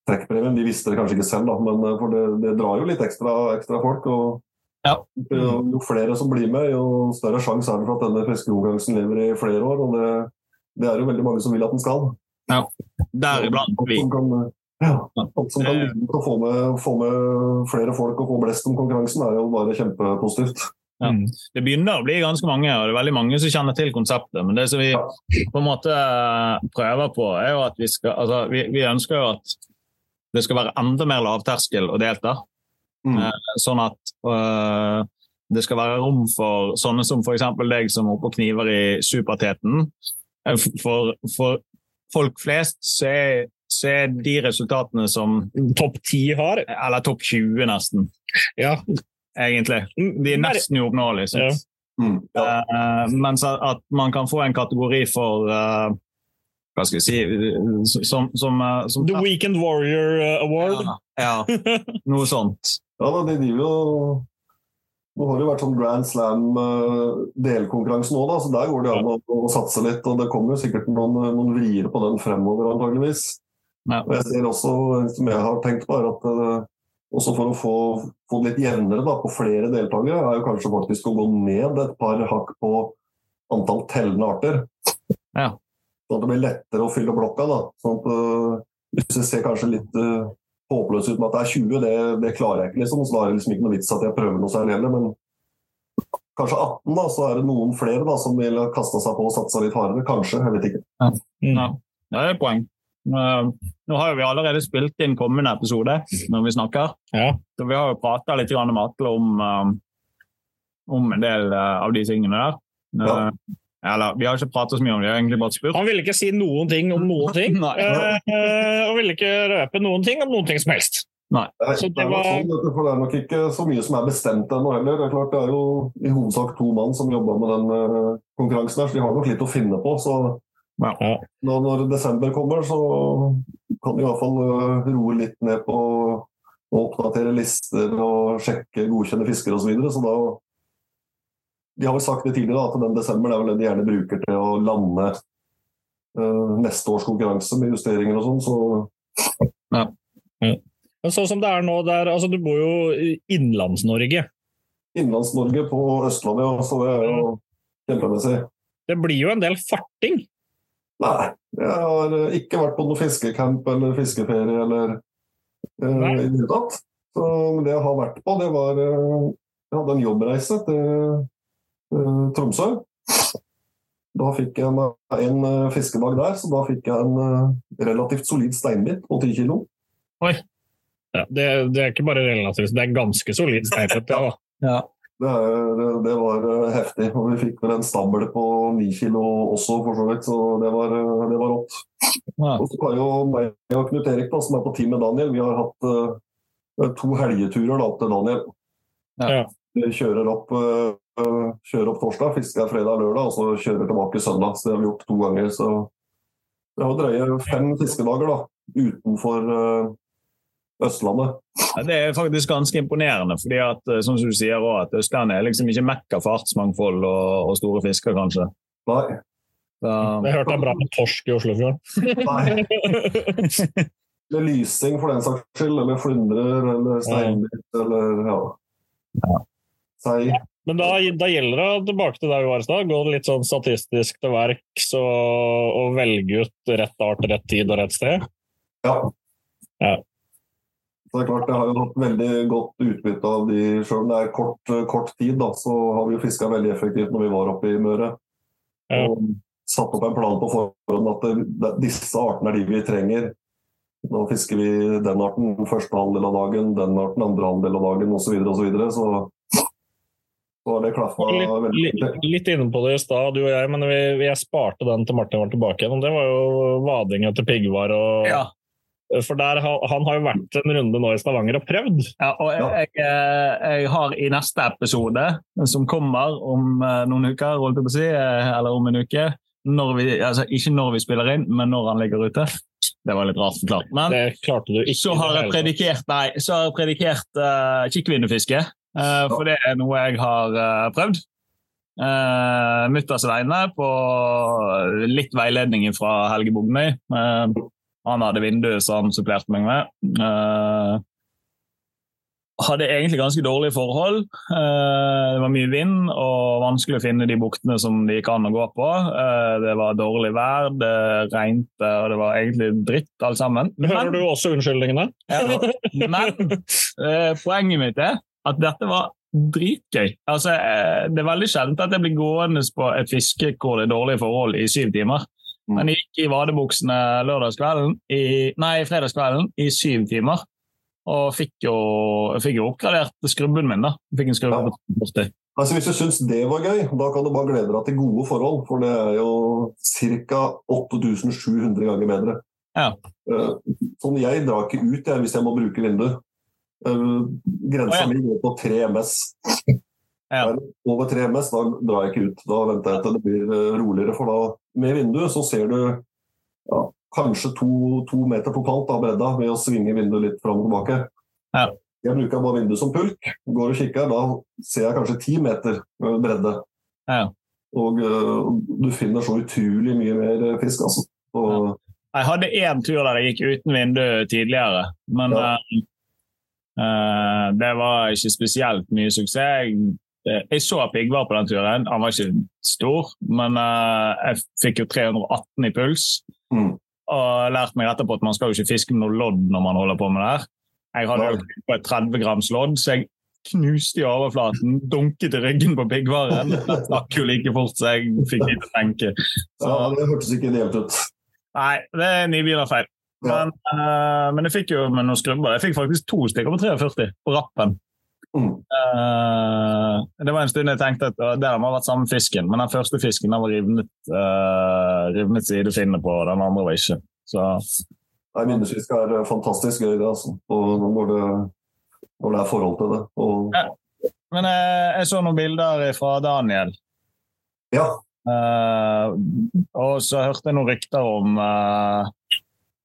trekkpremie. De visste det kanskje ikke selv, da, men eh, for det, det drar jo litt ekstra, ekstra folk. og Ja. jo, jo flere som blir med, jo større sjanse er det for at denne fiskekonkurransen lever i flere år. og det, det er jo veldig mange som vil at den skal. Ja, Deriblant vi. Som kan, ja, alt som kan bidra til å få med, få med flere folk og få blest om konkurransen, er jo bare kjempepositivt. Ja. Det begynner å bli ganske mange, og det er veldig mange som kjenner til konseptet. Men det som vi på en måte prøver på, er jo at vi skal altså, vi, vi ønsker jo at det skal være enda mer lavterskel å delta. Mm. Eh, Sånn at øh, det skal være rom for sånne som f.eks. deg som er oppe og kniver i superteten. Eh, For, for folk flest så er, så er de resultatene som Topp ti har. Eller topp 20, nesten, Ja. egentlig. De er nesten uoppnåelige. synes jeg. Mm. Ja. Eh, mens at, man kan få en kategori for eh, Hva skal vi si Som, som, eh, som The Weekend Warrior uh, Award. Ja, ja, noe sånt. Ja, da, de driver jo Nå har det jo vært sånn Grand Slam-delkonkurranse nå, da, så der går det an å, å satse litt. og Det kommer jo sikkert noen, noen vrier på den fremover, antageligvis. Ja. Og jeg ser også, som jeg har tenkt på, er at eh, også for å få, få det litt jevnere da, på flere deltakere, er jo kanskje faktisk å gå ned et par hakk på antall tellende arter. Ja. Sånn at det blir lettere å fylle blokka. da. Sånn at, eh, hvis det ser kanskje litt uh, håpløst ut med at det er 20, det, det klarer jeg ikke. liksom, så Da er det liksom ikke noe vits at jeg prøver noe særlig heller. Men kanskje 18, da, så er det noen flere da, som vil kaste seg på og satse litt hardere. Kanskje, jeg vet ikke. Mm. Ja, det er et poeng. Uh, nå har jo vi allerede spilt inn kommende episode når vi snakker. Ja. Så vi har jo prata litt grann med Atle om, um, om en del uh, av de tingene der. Ja. Eller vi har ikke pratet så mye om det, vi har egentlig bare spurt. Han ville ikke si noen ting om noen ting. Nei. eh, og ville ikke røpe noen ting om noen ting som helst. Nei, Så det er var- det er nok ikke så mye som er bestemt ennå heller. Det er klart det er jo i hovedsak to mann som jobber med den eh, konkurransen her, så de har nok litt å finne på. så Ja. når, når desember kommer, så kan de i hvert fall eh, roe litt ned på å oppdatere lister og sjekke godkjenne fiskere osv. Så, videre. så da De har vel sagt det tidligere, at den desember er vel det de gjerne bruker til å lande uh, neste års konkurranse med justeringer og sånn. så Men sånn som det er nå, der, altså du bor jo i Innlands-Norge. Innlands-Norge på Østlandet, ja, så det er jo kjempemessig. Det blir jo en del farting. Nei, jeg har ikke vært på noe fiskecamp eller fiskeferie eller uh, i det hele tatt. Så det jeg har vært på, det var uh, Jeg hadde en jobbreise til Tromsø. Da fikk jeg en eh, fiskedag der, så da fikk jeg en eh, relativt solid steinbit på 10 kilo. Ja, det, det er ikke bare relativt, det er ganske solid steinbit. Ja. Ja. Det, er, det var eh, heftig. Og vi fikk vel en stabel på 9 kilo også, for så vidt, så det var, eh, det var rått. Ja. Og så har jo meg og Knut Erik, da, som er på team med Daniel, vi har hatt uh, to helgeturer da, til Daniel. Ja. Vi kjører opp, eh, kjører opp torsdag, fisker fredag og lørdag, og så kjører vi tilbake søndag. Så det har vi gjort to ganger. Så det har drøye fem fiskedager da, utenfor eh, Østlandet. Ja, det er faktisk ganske imponerende, fordi at, eh, som du sier også, at Østlandet er liksom ikke mekka for artsmangfold og, og store fisker, kanskje. Nei. Da... Jeg hørte det er bra med torsk i Oslofjorden. Nei. Eller lysing, for den saks skyld. Eller flyndrer, eller steinbit, eller ja. Sei. Men da, da gjelder det tilbake til der vi var i stad, Gå litt sånn statistisk til verks og, og velge ut rett art, rett tid og rett sted. Ja. Ja. Så det er klart, Jeg har jo hatt veldig godt utbytte av de sjøl. Det er kort, kort tid, da, så har vi jo fiska veldig effektivt når vi var oppe i Møre. Ja. Og satt opp en plan på forhånd at det, det, disse artene er de vi trenger. Nå fisker vi den arten første halvdel av dagen, den arten andre halvdel av dagen osv. Så, videre, og så, videre. så så det klaffa veldig litt, litt inne på det i stad, du og jeg, men vi, vi jeg sparte den til Martin var tilbake igjen. og Det var jo vading etter piggvar. Og, ja. For der, han har jo vært en runde nå i Stavanger og prøvd. Ja, og jeg, jeg, eh, jeg har i neste episode, som kommer om eh, noen uker, holdt jeg på å si, eh, eller om en uke når vi, altså Ikke når vi spiller inn, men når han ligger ute. Det var litt rart forklart. Men Det du ikke. så har jeg det hele predikert, nei, så har jeg predikert uh, kikkvinnefiske. Eh, for det er noe jeg har eh, prøvd. Uh, Mutters vegne på litt veiledning fra Helge Bognøy. Eh, han hadde vinduet som han supplerte meg med. Eh, hadde egentlig ganske dårlige forhold. Eh, det var mye vind og vanskelig å finne de buktene som det gikk an å gå på. Eh, det var dårlig vær, det regnet og det var egentlig dritt alt sammen. Hører du også unnskyldningene? Ja, men eh, poenget mitt er at dette var dritgøy. Altså, eh, det er veldig sjelden at jeg blir gående på et fiske hvor det er dårlige forhold i syv timer. Mm. Men jeg gikk i vadebuksene lørdagskvelden, i, nei, fredagskvelden i syv timer. Og fikk jo, fikk jo oppgradert skrubben min. da. Fikk en skrubbe Ja. 40. Altså Hvis du syns det var gøy, da kan du bare glede deg til gode forhold. For det er jo ca. 8700 ganger bedre. Ja. Eh, Sånn, Jeg drar ikke ut jeg, hvis jeg må bruke vindu. Eh, Grensa mi går på 3 MS. Ja. Er Over 3 MS da drar jeg ikke ut. Da venter jeg til det blir eh, roligere. For da med vinduet så ser du ja, kanskje to, to meter totalt av bredda ved å svinge vinduet litt fram og tilbake. Ja. Jeg bruker bare vinduet som pulk. Går og kikker, da ser jeg kanskje ti meter eh, bredde. Ja. Og uh, du finner så utrolig mye mer fisk, altså. Og, Jeg hadde én tur der jeg gikk uten vindu tidligere, men Ja. Eh, det var ikke spesielt mye suksess. Jeg, eh, så piggvar på den turen. Han var ikke stor, men eh, jeg fikk jo 318 i puls. Mm. Og lærte meg etterpå at man skal jo ikke fiske med noe lodd når man holder på med det her. Jeg hadde jo på et 30 grams lodd, så jeg knuste i overflaten, dunket i ryggen på piggvaren. Det stakk jo like fort, så jeg fikk ikke å tenke. Så, ja, det hørtes ikke ideelt ut. Nei, det er nybegynnerfeil. Men, uh, men jeg fikk jo med noen skrubber. Jeg fikk faktisk to stykker på 43 på rappen. Mm. Uh, det var en stund jeg tenkte at uh, det må ha vært samme fisken, men den første fisken den var rivnet, uh, rivnet sidefinne på, den andre var ikke. Så Nei, Minnefisk er fantastisk gøy, det, altså. Og når det, når det er forhold til det. Og, Ja. Men jeg så noen bilder fra Daniel. ja. Og så hørte jeg noen rykter om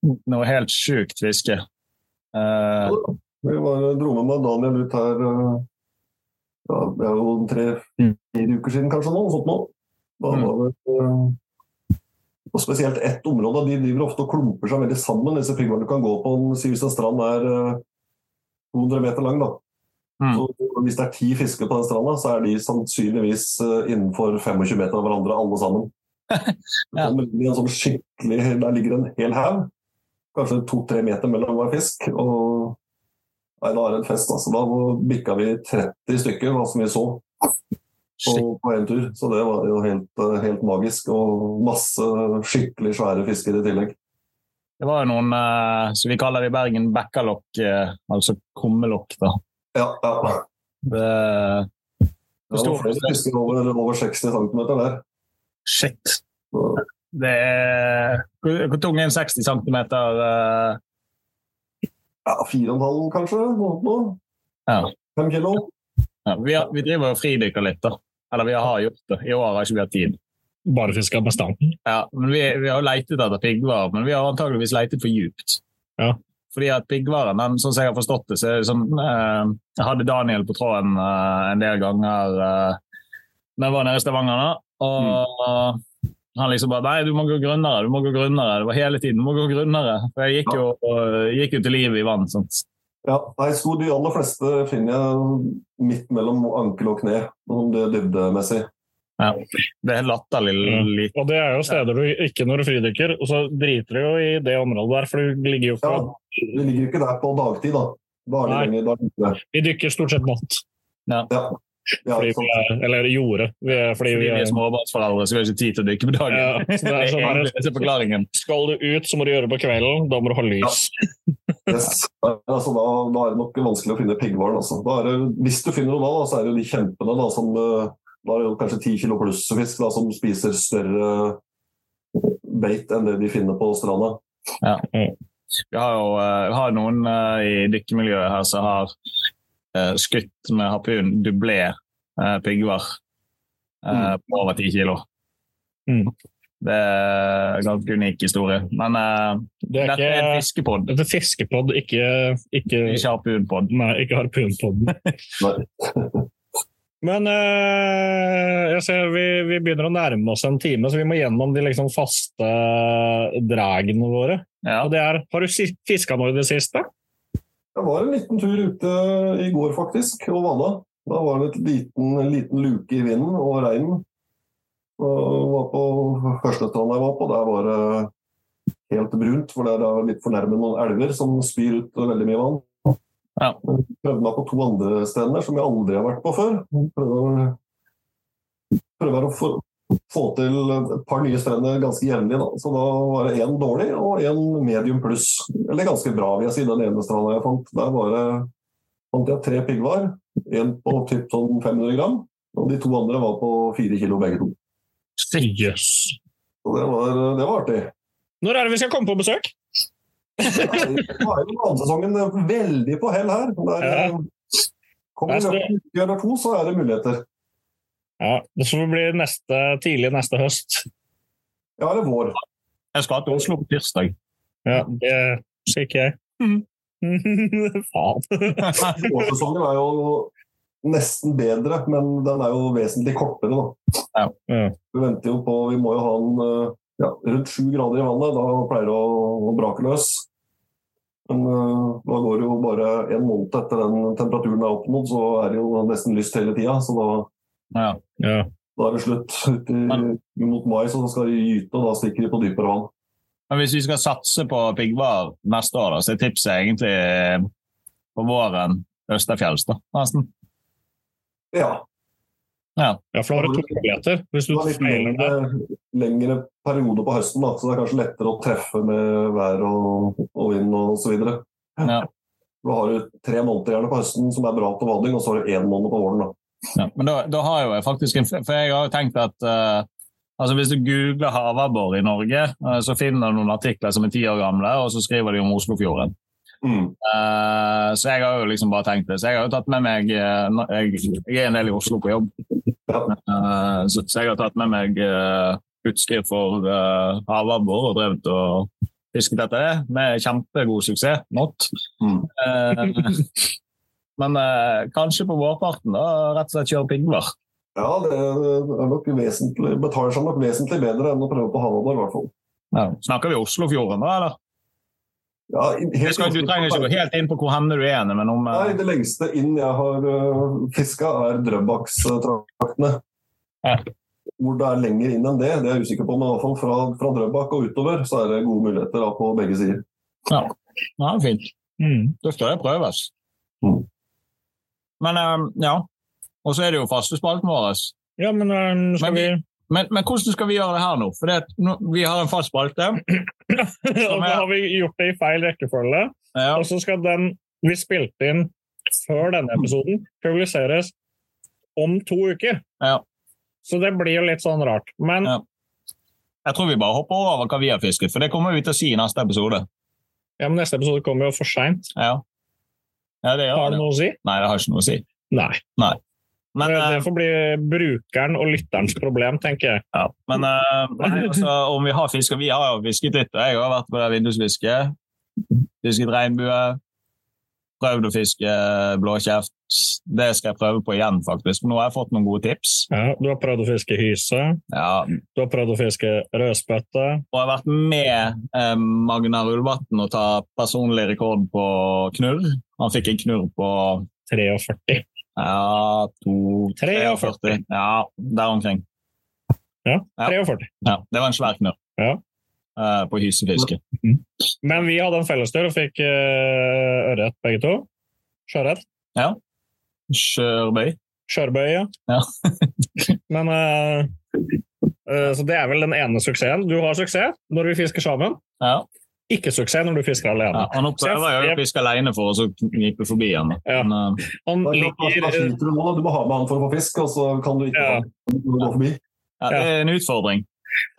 noe helt sjukt fiske. Eh, Vi var, dro med meg Daniel ut her eh, ja, det er jo tre-fire uker siden kanskje nå. Sånt nå. Da Mm. var det, eh, og spesielt ett område. De driver ofte og klumper seg veldig sammen. disse piggvarene du kan gå på hvis en strand er eh, 200 meter lang. da. Mm. Så hvis det er ti fisker på den stranda, så er de sannsynligvis innenfor 25 meter av hverandre alle sammen. Ja. Sånn Der ligger en hel haug. Kanskje to-tre meter mellom hver fisk. og Nei, da er det en fest. altså. Da bikka vi 30 stykker, hva som vi så, på, på en tur. Så det var jo helt, eh, helt magisk. Og masse skikkelig svære fisker i tillegg. det var jo noen eh, som vi kaller i Bergen bekkalokk, eh, altså kummelokk. da. Ja, ja. Det, Det var flere fisker over, over 60 cm der. shit. Så, Det er Hvor tung er en 60 cm? Uh, ja, Fire og en halv, kanskje? Noe, noe. ja. 5 kilo? ja. Vi, har, vi driver og fridykker litt, da. Eller vi har gjort det. I år har ikke vi hatt tid. Bare fiska bestanden. Ja, men vi, vi har leitet etter piggvar, men vi har antageligvis leitet for djupt. Ja. Fordi at piggvaren, den, sånn som jeg har forstått det, så er det sånn eh, Jeg hadde Daniel på tråden eh, en del ganger eh, da jeg var nede i Stavanger, da, og han liksom bare Nei, du må gå grunnere, du må gå grunnere. Det var hele tiden, du må gå grunnere. For jeg gikk jo, gikk jo til livet i vann. sånt. Ja, nei, sko, De aller fleste finner jeg midt mellom ankel og kne, sånn det dybdemessig. Ja. Det er latterlig lite. Og det er jo steder du ikke når du fridykker, og så driter du jo i det området der, for du ligger jo Ja, Du ligger jo ikke der på dagtid, da. Er Nei. lenger, er. Vi dykker stort sett natt. Ja. Ja, Fordi vi er, eller gjorde. Vi er, fordi Fordi vi er er, småbarnsforeldre, så vi har ikke tid til å dykke på dagen. Ja, så det er sånn her- det er forklaringen. skal du ut, så må du gjøre det på kvelden. Da må du ha lys. Yes. Altså, da, da er det nok vanskelig å finne piggvaren. Altså. Da er det, hvis du finner noe da, da, så er det jo de kjempene da, som eh, Da er det jo kanskje ti kilo pluss fisk da, som spiser større beit enn det de finner på stranda. Vi har jo eh, vi har noen eh, i dykkemiljøet her som har eh, skutt med harpun dublé eh, piggvar eh, på over ti kilo. Mm. Det er en ganske unik historie. Men eh, Det er dette er en ikke fiskepod, Dette er fiskepod, ikke, ikke, ikke harpunpod. nei, ikke harpunpodden. Men eh, jeg ser vi, vi begynner å nærme oss en time, så vi må gjennom de liksom faste dragene våre. Ja. Og det er, Har du fiska noe i det siste? Jeg var en liten tur ute i går faktisk, og vada. Da var det et liten, en liten luke i vinden og regnen. Og var på første stranda jeg var på, der var det helt brunt, for det er litt fornærmet noen elver som spyr ut veldig mye vann. Ja. Prøvde meg på to andre steder som jeg aldri har vært på før. Prøvde, prøver å få, få til et par nye strender ganske jevnlig. Da. Så da var det én dårlig og én medium pluss. Eller ganske bra, vil jeg si, den ene stranda jeg fant. Der var det, fant jeg tre piggvar. Én på typ sånn 500 gram, og de to andre var på fire kilo begge to. Seriøst? Det var, det var artig. Når er det vi skal komme på besøk? Nå er jo banesesongen veldig på hell her. Der, er, Ja. Kommer det en uke eller to, så er det muligheter. Ja, Det får bli neste, tidlig neste høst. Ja, eller vår. Jeg skal til Oslo på tirsdag. Ja, Det skal ikke jeg. Faen. Vårsesongen er jo nesten bedre, men den er jo vesentlig kortere. Da. Ja. Ja. Vi venter jo på Vi må jo ha en eh, ja, rundt sju grader i vannet. Da pleier det å, å brake løs. Men uh, da går det jo bare en måned etter den temperaturen er oppnådd, så er det jo nesten lyst hele tida. Så da, Ja. Ja. da er det slutt. Ut i, mot mai så skal de gyte, og da stikker de på dypere vann. Men hvis vi skal satse på piggvar neste år, da, så er tipset egentlig eh, på våren Østerfjells, da, nesten. Ja. ja, for da har du to muligheter. Hvis du Det feiler det. lengre, lengre periode på høsten, da, så det er kanskje lettere å treffe med vær og, og vind osv. Ja. Du har jo tre måneder gjerne på høsten som er bra til vading, og så har du én måned på våren. da. Ja, men da, da har jo jeg faktisk en For jeg har jo tenkt at uh, altså hvis du googler havabbor i Norge, uh, så finner du noen artikler som er ti år gamle, og så skriver de om Oslofjorden. Mm. Uh, så jeg har jo liksom bare tenkt det. Så jeg har jo tatt med meg jeg, jeg er en del i Oslo på jobb, så, så jeg har tatt med meg utstyr for uh, havabbor og drevet og fisket etter det, med kjempegod suksess. Not. Mm. Eh, men eh, kanskje på vårparten da, rett og slett kjøre piggvar. Ja, det er nok vesentlig, betaler seg nok vesentlig bedre enn å prøve på havabbor, i hvert fall. Ja. Snakker vi Oslofjorden da, eller? Ja, skal, du trenger ikke gå helt inn på hvor hen du er men om eh, Nei, det lengste inn jeg har uh, fiska, er Drøbakstraktene. Ja. Hvor det er lenger inn enn det, det er jeg usikker på, men i hvert fall fra, fra Drøbak og utover så er det gode muligheter da, på begge sider. Ja, fint. Mm. Da skal det prøves. Mm. Men eh, ja. Og så er det jo faste spalten vår. Ja, men um, skal vi Men, men hvordan skal vi gjøre det her nå? For det, vi har en fast spalte. Og da har vi gjort det i feil rekkefølge. Ja. Og så skal den vi spilte inn før denne episoden, publiseres om to uker. Ja. Så det blir jo litt sånn rart. Men Ja. Jeg tror vi bare hopper over hva vi har fisket, for det kommer vi til å si i neste episode. Ja, men neste episode kommer jo for seint. Ja, ja det Har det noe å si? Nei, det har ikke noe å si. Nei. Men, det, eh, får bli brukeren og lytterens problem, tenker jeg. Ja, men eh, nei, altså, om vi har fiska Vi har jo fisket litt, og jeg har vært på det vindusfisket. fisket regnbue. Prøvd å fiske blåkjeft. Det skal jeg prøve på igjen, faktisk. Nå har jeg fått noen gode tips. Ja, du har prøvd å fiske hyse. Ja, Du har prøvd å fiske rødspøtte. og jeg har vært med eh, Magnar Ulvatn og ta personlig rekord på knurr. Han fikk en knurr på 43. ja, to 43. Ja, der omkring. Ja, Ja. 43. Ja, det var en svær knurr Ja. eh, på hysefiske. Men vi hadde en fellestur og fikk uh, ørret begge to. Sjøørret. Skjørbøy. Skjørbøy, ja. Ja. Men uh, eh, Så det er vel den ene suksessen. Du har suksess når vi fisker sammen. Ja. Ikke suksess når du fisker alene. Ja, han prøver jeg å fiske alene for å så knipe forbi han. Ja. Men, uh, Han ligger du nå. Du må ha med han for å få fisk, og så kan du ikke Ja. går forbi. ja, det er en utfordring.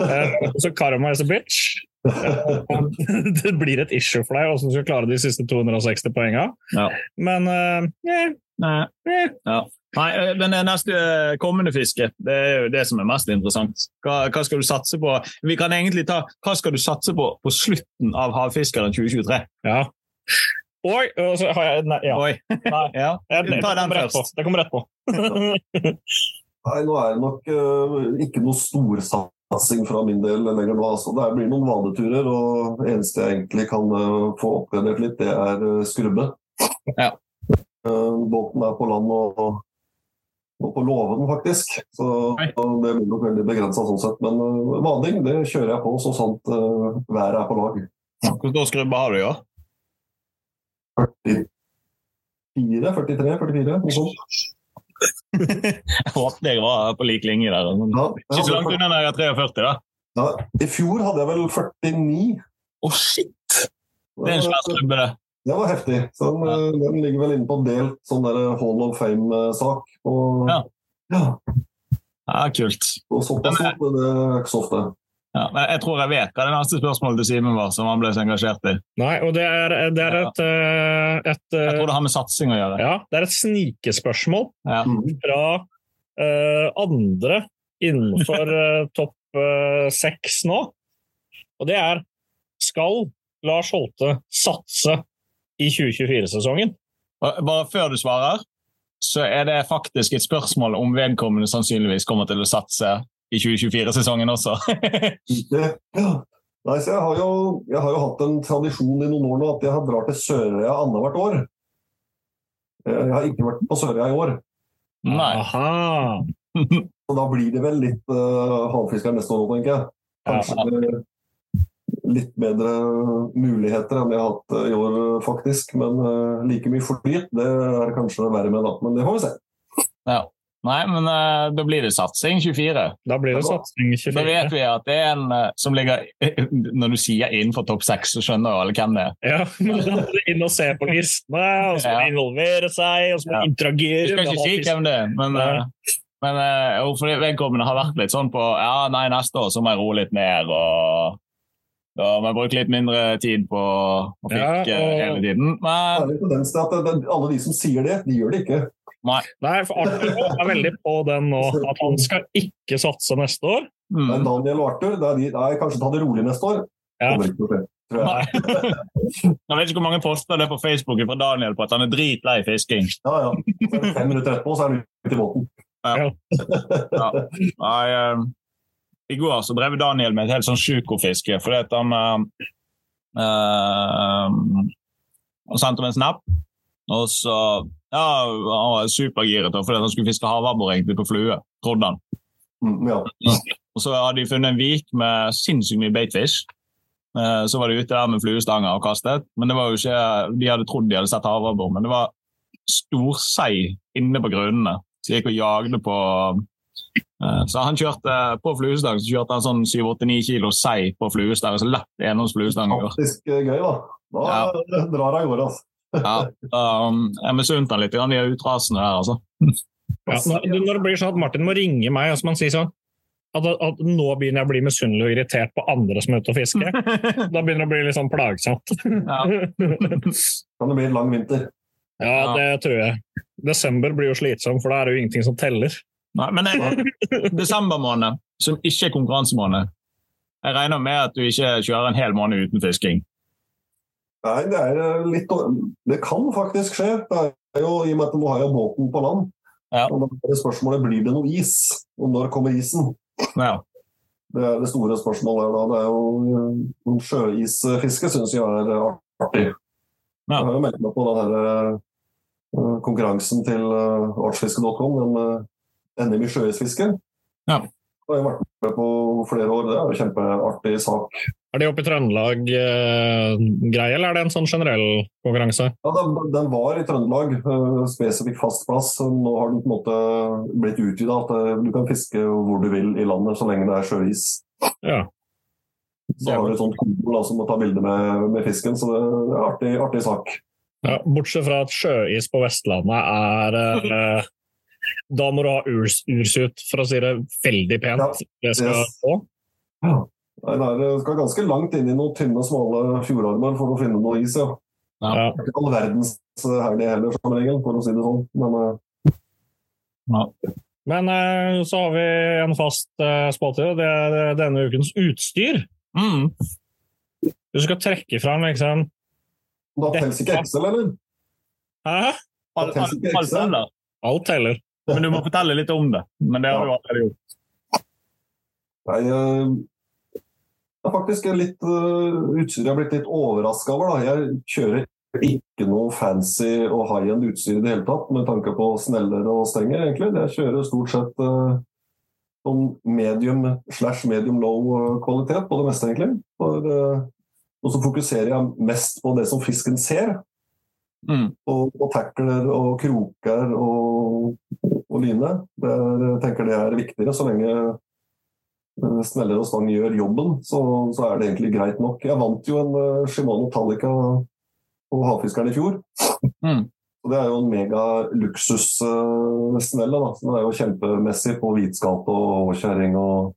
Uh, Så karma is a bitch. Det blir et issue for deg hvordan du skal klare de siste 260 poengene. Ja. Men uh, eh, Nei. eh. Ja. Nei, eh, men det neste eh, kommende fiske, det er jo det som er mest interessant. Hva, hva skal du satse på? Vi kan egentlig ta hva skal du satse på på slutten av Havfiskeren 2023? ja. Oi, og så har jeg Nei, ja. Oi. Nei. Ja. Jeg, Ta den først. Det kommer rett på. Nei, nå er det nok uh, ikke noe storsatsing fra min del lenger nå. Altså. Det blir noen vaneturer, og det eneste jeg egentlig kan eh, få oppgradert litt, det er uh, skrubbe. Ja. Eh, båten er på land og, og på låven, faktisk. Så det blir nok veldig begrensa sånn sett. Men eh, vading, det kjører jeg på så sant uh, været er på lag. Hvor stor skrubbe har du i år? 44, 43, 44, noe sånt. Jeg håpet jeg var på lik linje der. men Ja, Ikke så langt unna når jeg er 43, da. ja, I fjor hadde jeg vel 49. Å, shit! Det er en svær skrubbe, det. Det var heftig. Så den, Ja. den ligger vel inne på delt sånn der Hall of Fame-sak. Ja. ja. Ja, kult. og såpass er- men det er ikke så ofte. Ja, men jeg tror jeg vet hva det neste spørsmålet til Simen var, som han ble så engasjert i. Nei, og det er, det er et, eh, et Jeg tror det har med satsing å gjøre. Ja, det er et snikespørsmål Ja. Fra uh, andre innenfor uh, topp seks seks nå. Og det er Skal Lars Holte satse i 2024-sesongen? Bare før du svarer, så er det faktisk et spørsmål om vedkommende sannsynligvis kommer til å satse i 2024-sesongen også. Ja. Nei, så jeg, har jo, jeg har jo hatt en tradisjon i noen år nå at jeg har drar til Sørøya annethvert år. Eh, Jeg har ikke vært på Sørøya i år, Nei. Aha! så da blir det vel litt uh, havfisker neste år, tenker jeg. Kanskje med litt bedre muligheter enn jeg har hatt eh, i år, faktisk. Men uh, like mye flyt, det er kanskje verre med, da. Men det får vi se. Ja. Nei, men uh, da blir det satsing 24. Da blir det satsing 24. Da vet vi at det er en uh, som ligger Når du sier innenfor topp seks, så skjønner jo alle hvem det er. Ja, men da må du inn og se på listene, og så må Ja. involvere seg, og så må Ja. du skal ikke si hvem det er, men, eh, men fordi vedkommende har vært litt sånn på Ja, nei, neste år så må jeg roe litt ned, og da må jeg bruke litt mindre tid på å Ja, og- hele tiden. Det Men er alle de som sier det, de gjør det ikke. Nei, for Arthur er veldig på den nå, at han skal ikke satse neste år. Mm. er mm, Daniel og Arthur. Det er de, nei, kanskje ta det rolig neste år. Ja. Tror jeg. jeg vet ikke hvor mange poster det er på Facebook fra Daniel på at han er dritlei fisking. Ja, ja. Så er det Fem minutter etterpå så er han ute i båten. Ja. Nei, eh, I går så drev Daniel med et helt sånn sjukofiske fordi at han eh, Han sendte meg en snap, og så ja, Han var supergiret fordi han skulle fiske havabbor på flue, trodde han. Mm, ja. Og så hadde de funnet en vik med sinnssykt mye baitfish. Eh, Så var de ute der med fluestanger og kastet. Men det var jo ikke, De hadde trodd de hadde sett havabbor, men det var storsei inne på grunnene. Så jeg gikk og jagde på Så han kjørte på fluestang så kjørte han sånn 7-8-9 kilo sei på fluestang. Så lett gjennom fluestang. Faktisk eh, gøy, da. Da drar jeg av gårde, altså. Ja, um, jeg misunte han litt, de er utrasende der, altså. Ja, når når det blir sånn at Martin må ringe meg, og så han si sånn at, at nå begynner jeg å bli misunnelig og irritert på andre som er ute og fisker. Da begynner det å bli litt sånn plagsomt. Ja. Kan det bli en lang vinter. Ja, det tror jeg. Desember blir jo slitsom, for da er det jo ingenting som teller. Nei, men det, desember måned, som ikke er konkurransemåned Jeg regner med at du ikke kjører en hel måned uten fisking. Nei, det er eh, litt Det kan faktisk skje. Det er jo, I og med at nå har jeg båten på land. Ja. Og da er spørsmålet blir det noe is. Og når kommer isen? Ja. Det er det store spørsmålet da. Det er jo noen Sjøisfiske syns jeg er eh, artig. Ja. Jeg har jo meldt meg på den her eh, konkurransen til artsfiske.com, den NM i sjøisfiske. Ja. Det har jeg vært med på flere år. Det er jo en kjempeartig sak. Er det oppe i Trøndelag-greie, eller er det en sånn generell konkurranse? Ja, den, den var i Trøndelag, eh, spesifikk fast plass. Nå har den på en måte blitt utvida. At uh, du kan fiske hvor du vil i landet så lenge det er sjøis. Ja. Så har du et sånt kontor som må ta bilde med, med fisken, så det er artig, artig sak. Ja, bortsett fra at sjøis på Vestlandet er eh, Da må du ha urs, ursut, for å si det veldig pent. Ja, Det skal yes. på. Nei, det det skal ganske langt inn i noen tynne, smale fjordarmer for å finne noe is. ja. Ja. Det er ikke all verdens herlig heller, som regel, for å si det sånn. Men ja. Men eh, så har vi en fast spalte, det er denne ukens utstyr. Mm. Du skal trekke fram liksom da teller ikke Excel, eller? Hæ? Alt teller. Alt teller. Men du må fortelle litt om det. Men det har du allerede gjort. Nei, eh, det er faktisk litt uh, utstyr jeg har blitt litt overraska over. Da. Jeg kjører ikke noe fancy og high-end utstyr i det hele tatt, med tanke på sneller og stenger, egentlig. Jeg kjører stort sett uh, sånn medium slash medium low kvalitet på det meste, egentlig. For, og så fokuserer jeg mest på det som fisken ser. Mm. Og, og tackler og kroker og, og line. Det er, jeg tenker det er viktigere. Så lenge Smeller sneller og stang gjør jobben, så, så er det egentlig greit nok. Jeg vant jo en uh, Shimano Tallica på Havfiskeren i fjor. Mm. Og det er jo en mega luksussnelle. da. Så Den er jo kjempemessig på hvitskap og åkjerring og,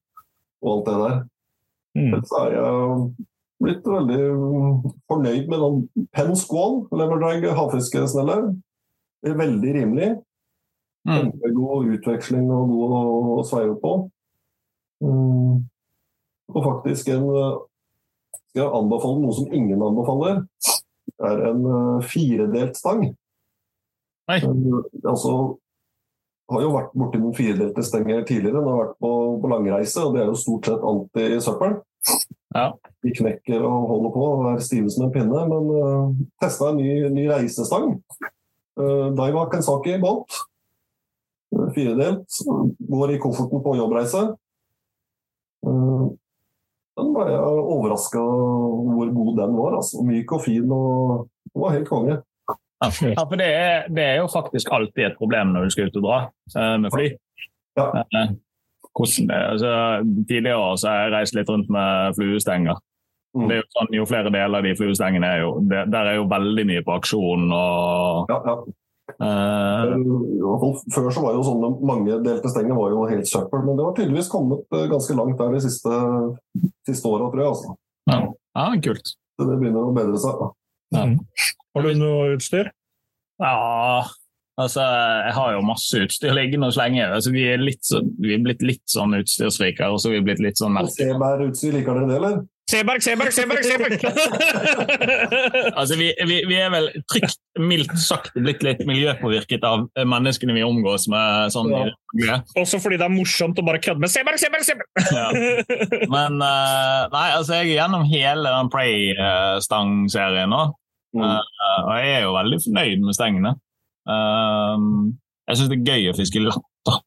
og alt det der. Mm. Så er jeg blitt veldig mm, fornøyd med den Penn Squall Leverdrag havfiskesnelle. Er veldig rimelig. Mm. Kjempegod utveksling og god å, sveive på. Mm. Og faktisk en eh, Skal jeg anbefale noe som ingen anbefaler. Det er en eh, firedelt stang. Nei. Eh, altså har jo vært borti noen firedelte stenger tidligere Den har vært på, på langreise, og det er jo stort sett alltid søppel. Ja. De knekker og holder på og er stive som en pinne, men uh, testa en ny, ny reisestang. Uh, Daiwa Kensaki båt. Uh, firedelt. Går i kofferten på jobbreise. Uh, den var jeg overraska hvor god den var. Altså. Myk og fin og den var helt konge. Ja, for det er, det er jo faktisk alltid et problem når du skal ut og dra eh, med fly. Ja. Hvordan det, altså, tidligere år så har jeg reist litt rundt med fluestenger. Mm. Det er jo sånn, jo flere deler av de fluestengene er jo det, Der er jo veldig mye på aksjon. og Ja, ja. eh, fall Før så var jo sånne mange delte stenger var jo helt søppel, men det var tydeligvis kommet eh, ganske langt der de siste, siste åra, tror jeg. Altså. ja. ja, kult. Så det begynner å bedre seg. Ja. Har du noe utstyr? Ja, altså jeg har jo masse utstyr liggende og slenge. Altså, vi, er litt så, vi er blitt litt sånn utstyrsrike, og så er vi blitt litt sånn Seberg-utstyr, liker dere det, eller? Seberg, Seberg, Seberg! Seberg! Altså, vi, vi, vi er vel trygt, mildt sagt blitt litt miljøpåvirket av menneskene vi omgås med. sånn ja. Også fordi det er morsomt å bare kødde med Seberg, Seberg, Seberg! Ja. Men uh, nei, altså jeg er gjennom hele den Prey-stangserien nå. Mm. uh, og jeg er jo veldig fornøyd med stengene. Um, jeg syns det er gøy å fiske latter.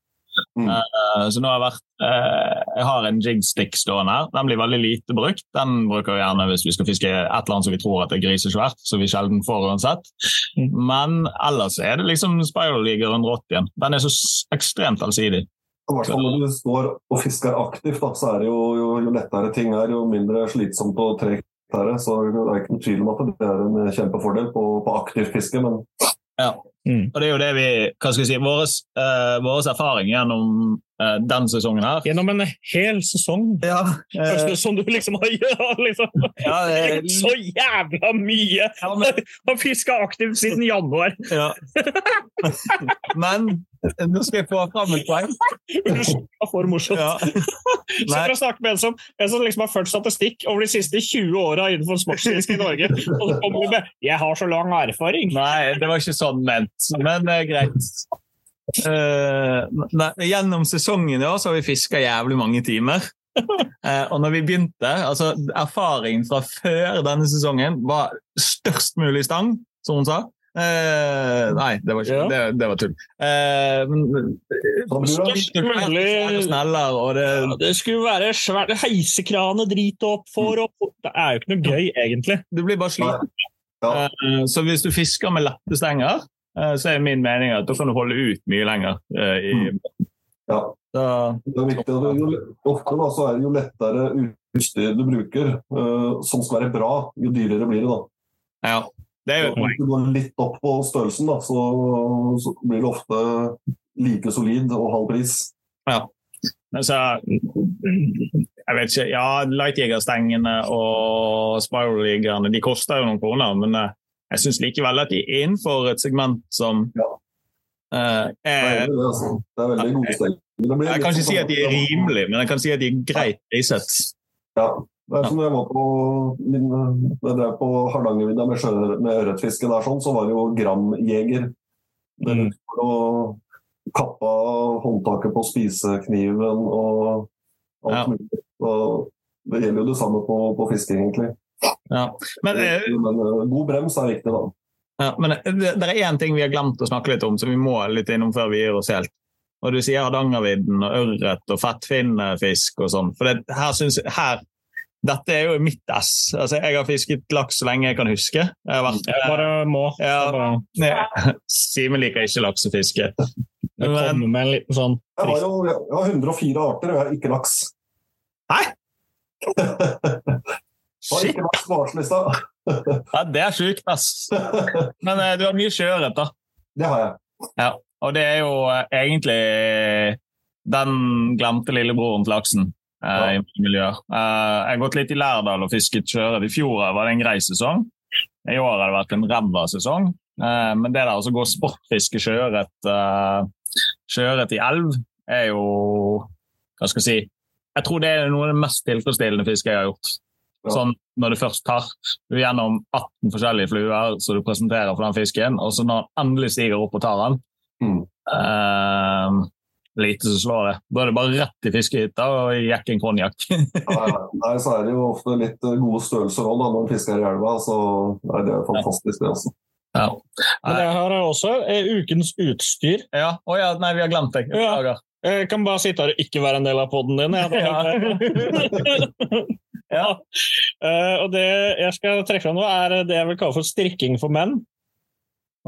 Mm. Eh, så nå har jeg vært eh, Jeg har en jigstick stående her. Den blir veldig lite brukt. Den bruker vi gjerne hvis vi skal fiske et eller annet som vi tror at er grisesvært, som vi sjelden får uansett. Mm. Men ellers er det liksom Spiral League 180 igjen. Den er så ekstremt allsidig. I hvert fall når du står og fisker aktivt, da, så er det jo, jo, jo lettere ting er, jo mindre slitsomt og tregt er det. Så det er ikke noen tvil om at det er en kjempefordel på, på aktivt fiske. Men Og det er jo det vi hva skal vi si, Vår uh, erfaring gjennom eh, den sesongen her. Gjennom en hel sesong. Ja, Første som du liksom har gjort, liksom. ja, det, Så jævla mye! ja, men, Har fiska aktivt siden januar. ja. men nå skal jeg få fram et poeng. Det var for morsomt. Ja. Så for å snakke med en som, en som liksom har ført statistikk over de siste 20 åra innenfor sportsfiske i Norge, og så kommer du med 'Jeg har så lang erfaring'. Nei, det var ikke sånn ment, men er greit. Eh, nei, gjennom sesongen i år så har vi fiska jævlig mange timer. uh, og når vi begynte, altså Erfaringen fra før denne sesongen var størst mulig stang, som hun sa. Uh, nei, det var, ikke, Ja. det, det var tull. Uh, Størst mulig- sneller, og det, Ja, det skulle være svært heisekrane, drit opp, for. opp Det er jo ikke noe gøy, egentlig. du blir bare sliten. Ja. Så hvis du fisker med lette stenger, så er min mening at da kan du holde ut mye lenger. eh, I, Ja. da, Det er viktig. at Jo, ofte da, så er det jo lettere utstyr du bruker eh, som skal være bra, jo dyrere blir det. da. ja, det er jo et poeng. Hvis du går litt opp på størrelsen, da, så, så blir det ofte like solid og halv pris. Ja. Altså, Jeg vet ikke. Ja, Lightjegerstengene og Spiral-jegerne de koster jo noen kroner, men eh, jeg syns likevel at de er innenfor et segment som ja. Uh, er, det, altså. det er veldig god stemning. Jeg kan ikke sånn si at de er rimelige, men jeg kan si at de er greit priset. Ja. Det er som jeg var på min, jeg drev på Hardangervidda med, sjø- med ørretfiske der, sånn, så var det jo gramjeger. Den Mm. og å kappe håndtaket på spisekniven og alt Ja. mulig. Og det gjelder jo det samme på, på fiske, egentlig. Ja. Men, eh, Men eh, god brems er viktig, da. ja, men det, det er én ting vi har glemt å snakke litt om, som vi må litt innom før vi gir oss helt. Og du sier Hardangervidden og ørret og fettfinnfisk og sånn. For det, her synes her, dette er jo mitt ess. Altså, jeg har fisket laks så lenge jeg kan huske. Jeg har vært, Jeg bare må. Ja. Simen liker ikke laksefiske. jeg kommer med en liten sånn Jeg har jo jeg har 104 arter, og jeg har ikke laks. Hæ? Har ikke på ja, det er sjukt, ass. Men eh, du har mye sjøørret, da. Det har jeg. Og det er jo eh, egentlig den glemte lillebroren til laksen eh, i mange miljøer. Eh, jeg har gått litt i Lærdal og fisket sjøørret. I fjor var det en grei sesong. I år har det vært en ræva sesong. Eh, men det der å gå sportfiske sjøørret sjøørret i elv er jo Hva skal jeg si Jeg tror det er noe av det mest tilfredsstillende fisket jeg har gjort. Sånn når du først tar du gjennom 18 forskjellige fluer som du presenterer for den fisken, og så når han endelig stiger opp og tar den Mm. eh, Lite som slår det. Da er det bare rett i fiskehytta og jekke en konjakk. Nei, så er det jo ofte litt eh, gode størrelser òg når man fisker i elva. Så nei, det er fantastisk, det. også. ja. Men her er også er ukens utstyr. ja. Å ja, nei, vi har glemt det. Ja. Jeg kan bare sitte her og ikke være en del av poden din. Jeg. ja. Uh, og det jeg skal trekke fram nå, er det jeg vil kalle for strikking for menn.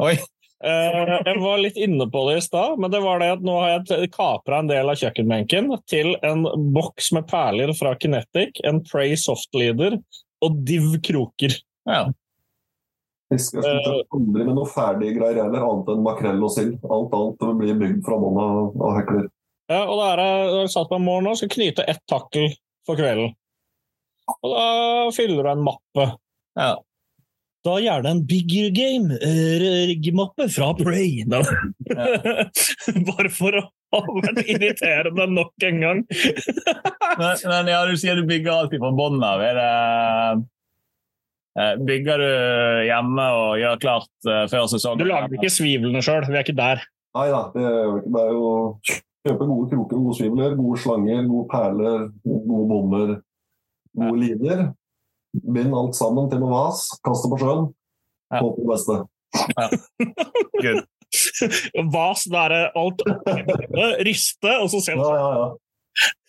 Oi. Uh, jeg var litt inne på det i stad, men det var det at nå har jeg kapra en del av kjøkkenbenken til en boks med perler fra Kinetic, en Pray Softleader og Div kroker. Ja. Jeg skal sett aldri med noe ferdige greier heller, annet enn makrell og sild. Alt annet blir bygd fra bånn av, hekler. Ja, og da har jeg da er jeg satt på en morgen og skal knyte ett takkel for kvelden. Og da fyller du en mappe. ja. Da gjerne en bigger game riggmappe fra Pray. Ja. Bare for å ha vært irriterende nok en gang. Men, men ja, du sier du bygger alltid fra bånn av. Er det eh, Bygger du hjemme og gjør klart eh, før sesongen? Du lager ikke svivlene sjøl, vi er ikke der. Nei da, det er jo ikke det er jo å kjøpe gode kroker, gode svivler, gode slanger, gode perler, gode bommer, gode linjer. Bind alt sammen til noe vas, kast det på sjøen. Ja. Håp det beste. Good. Vas, det er alt Riste, og så ser Ja, ja, ja.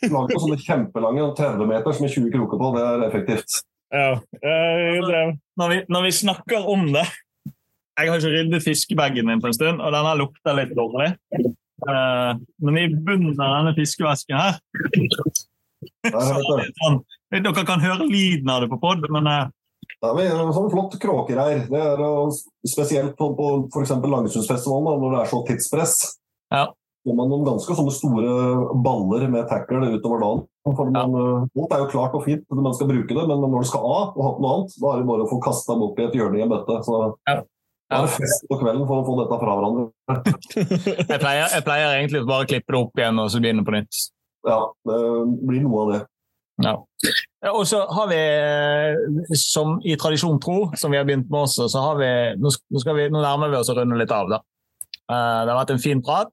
Lag på sånne kjempelange 30 meter med 20 kroker på, det er effektivt. Ja, jeg drev Når vi, når vi snakker om det Jeg har ikke ryddet fiskebagen min på en stund, og den har lukta litt dårlig. Eh, men i bunnen av denne fiskevesken her så er det sånn, Dere kan høre lyden av det på pod, men eh, har vi en sånn flott kråkereir. Det er spesielt på, på f.eks. Langesundsfestivalen, når det er så tidspress. Ja. får man noen ganske sånne store baller med tackle utover dagen. For man, ja. Alt er jo klart og fint når man skal bruke det, men når det skal av og ha noe annet, da er det bare å få kasta opp i et hjørne i en bøtte. Så Ja. da er det fest på kvelden for å få dette fra hverandre. Jeg pleier, jeg pleier egentlig bare å klippe det opp igjen og så begynne på nytt. Ja, det blir noe av det. Ja. Og så har vi, eh, som i tradisjon tro, som vi har begynt med også, så har vi Nå, skal vi, nå nærmer vi oss å runde litt av, da. Eh, Det har vært en fin prat.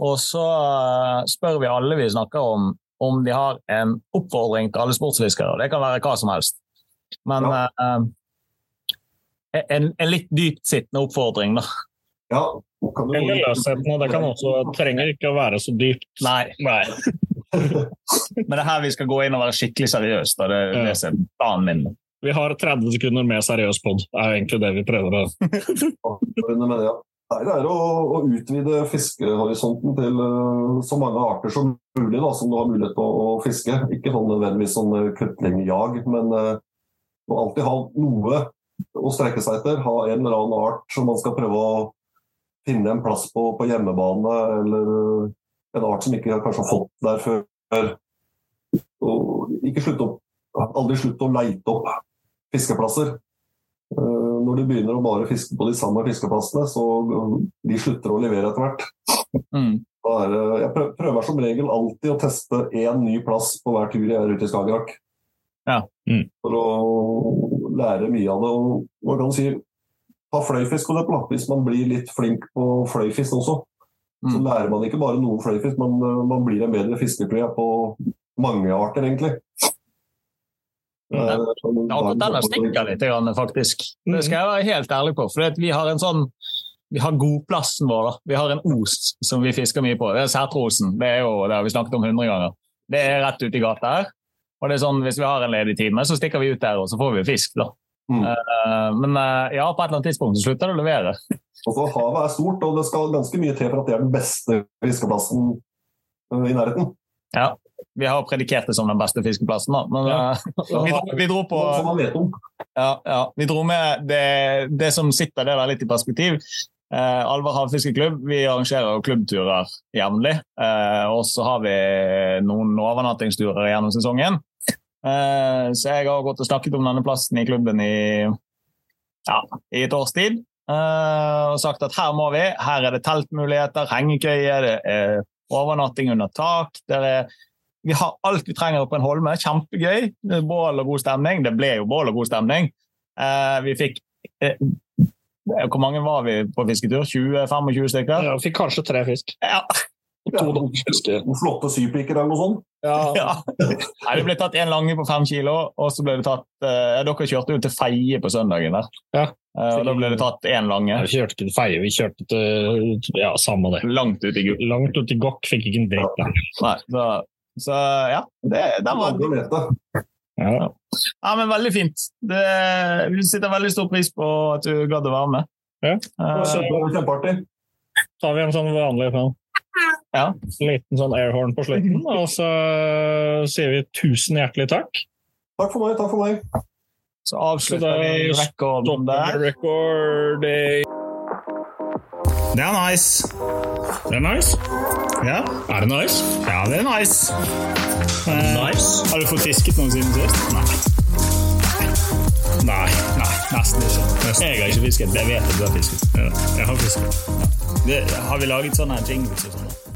Og så eh, spør vi alle vi snakker om, om de har en oppfordring til alle sportsfiskere. Det kan være hva som helst. Men Ja. eh, en, en litt dyptsittende oppfordring, da. Ja, kan du... Eller. Det kan også, trenger ikke å være så dypt. Nei. Nei. Men det er her vi skal gå inn og være skikkelig seriøse. da. Det er Ja. det er planen min. Vi har 30 sekunder med seriøs pod. Det er jo egentlig det vi prøver å det. Nei, det er å, å utvide fiskehorisonten til uh, så mange arter som mulig da, som du har mulighet til å, å fiske. Ikke sånn nødvendigvis sånn eh, kutlingjag, men uh, alltid ha noe å strekke seg etter. Ha en eller annen art som man skal prøve å finne en plass på på hjemmebane, eller eh, en art som ikke kanskje har fått der før. Og ikke slutt opp, aldri slutt å leite opp fiskeplasser. Eh, Når du begynner å bare fiske på de samme fiskeplassene, så de slutter å levere etter hvert. Mm. Jeg prøver som regel alltid å teste én ny plass på hver tur jeg er ute i Skagerrak. Ja. Mm. For å lære mye av det. Og hva kan si ta fløyfisk for eksempel. Hvis man blir litt flink på fløyfisk også, så Mm. lærer man ikke bare noen fløyfisk, men man blir en bedre fisker på mange arter, egentlig. Mm. Ja, akkurat den stikker litt, faktisk. Det skal jeg være helt ærlig på. For vi har en sånn vi har godplassen vår. da. Vi har en os som vi fisker mye på. Det er Sætrosen. Det er jo, det har vi snakket om hundre ganger. Det er rett ute i gata her. Og det er sånn, Hvis vi har en ledig time, så stikker vi ut der og så får vi fisk. da. Mm. Eh, men eh, ja, på et eller annet tidspunkt så slutter det å levere. Også, havet er stort, og det skal ganske mye til for at det er den beste fiskeplassen eh, i nærheten. Ja, Vi har predikert det som den beste fiskeplassen, da. Men Ja. vi, dro, vi dro på. Ja, ja. Vi dro med det, det som sitter det der litt i perspektiv. Eh, Alver havfiskeklubb vi arrangerer klubbturer jevnlig. Eh, og så har vi noen overnattingsturer gjennom sesongen. Eh, så jeg har gått og snakket om denne plassen i klubben i, ja, i et års tid. Eh, og sagt at her må vi. Her er det teltmuligheter, hengekøye, det er overnatting under tak. Er vi har alt vi trenger på en holme. Kjempegøy. Bål og god stemning. Det ble jo bål og god stemning. Eh, vi fikk Hvor mange var vi på fisketur? 20-25 stykker? Ja, fikk kanskje tre fisk. Ja. To dobbeltfisker. Noen Flotte sypiker eller noe sånt. Ja. ja. Nei, det ble tatt en lange på fem kilo, og så ble det tatt eh, Dere kjørte jo til Feie på søndagen der. Ja. Eh, og da ble det tatt én lange. Vi kjørte til Feie, vi kjørte til Ja, samme det. Langt ut i Gokk. Langt ut i Gokk, fikk ikke en dritt der. Nei, så, så ja. Det, den var det. Ja. Ja, men veldig fint. Det, vi setter veldig stor pris på at du gadd å være med. Ja. Eh, Kjempe- Kjempeartig. tar vi en sånn vanlig sånn Ja. liten sånn airhorn på slutten, og så sier vi tusen hjertelig takk. Takk for meg. Takk for meg. Så avslutter vi rekorden der. recording. Det er nice. Det er nice. Ja, Er det nice? ja det er nice. Eh, Nice? Har du fått fisket noen siden sist? Nei. Nei. Nei, nesten ikke. Jeg har ikke fisket. Det vet jeg du har fisket. Ja, jeg har fisket. Det, har vi laget sånne jingles og sånn?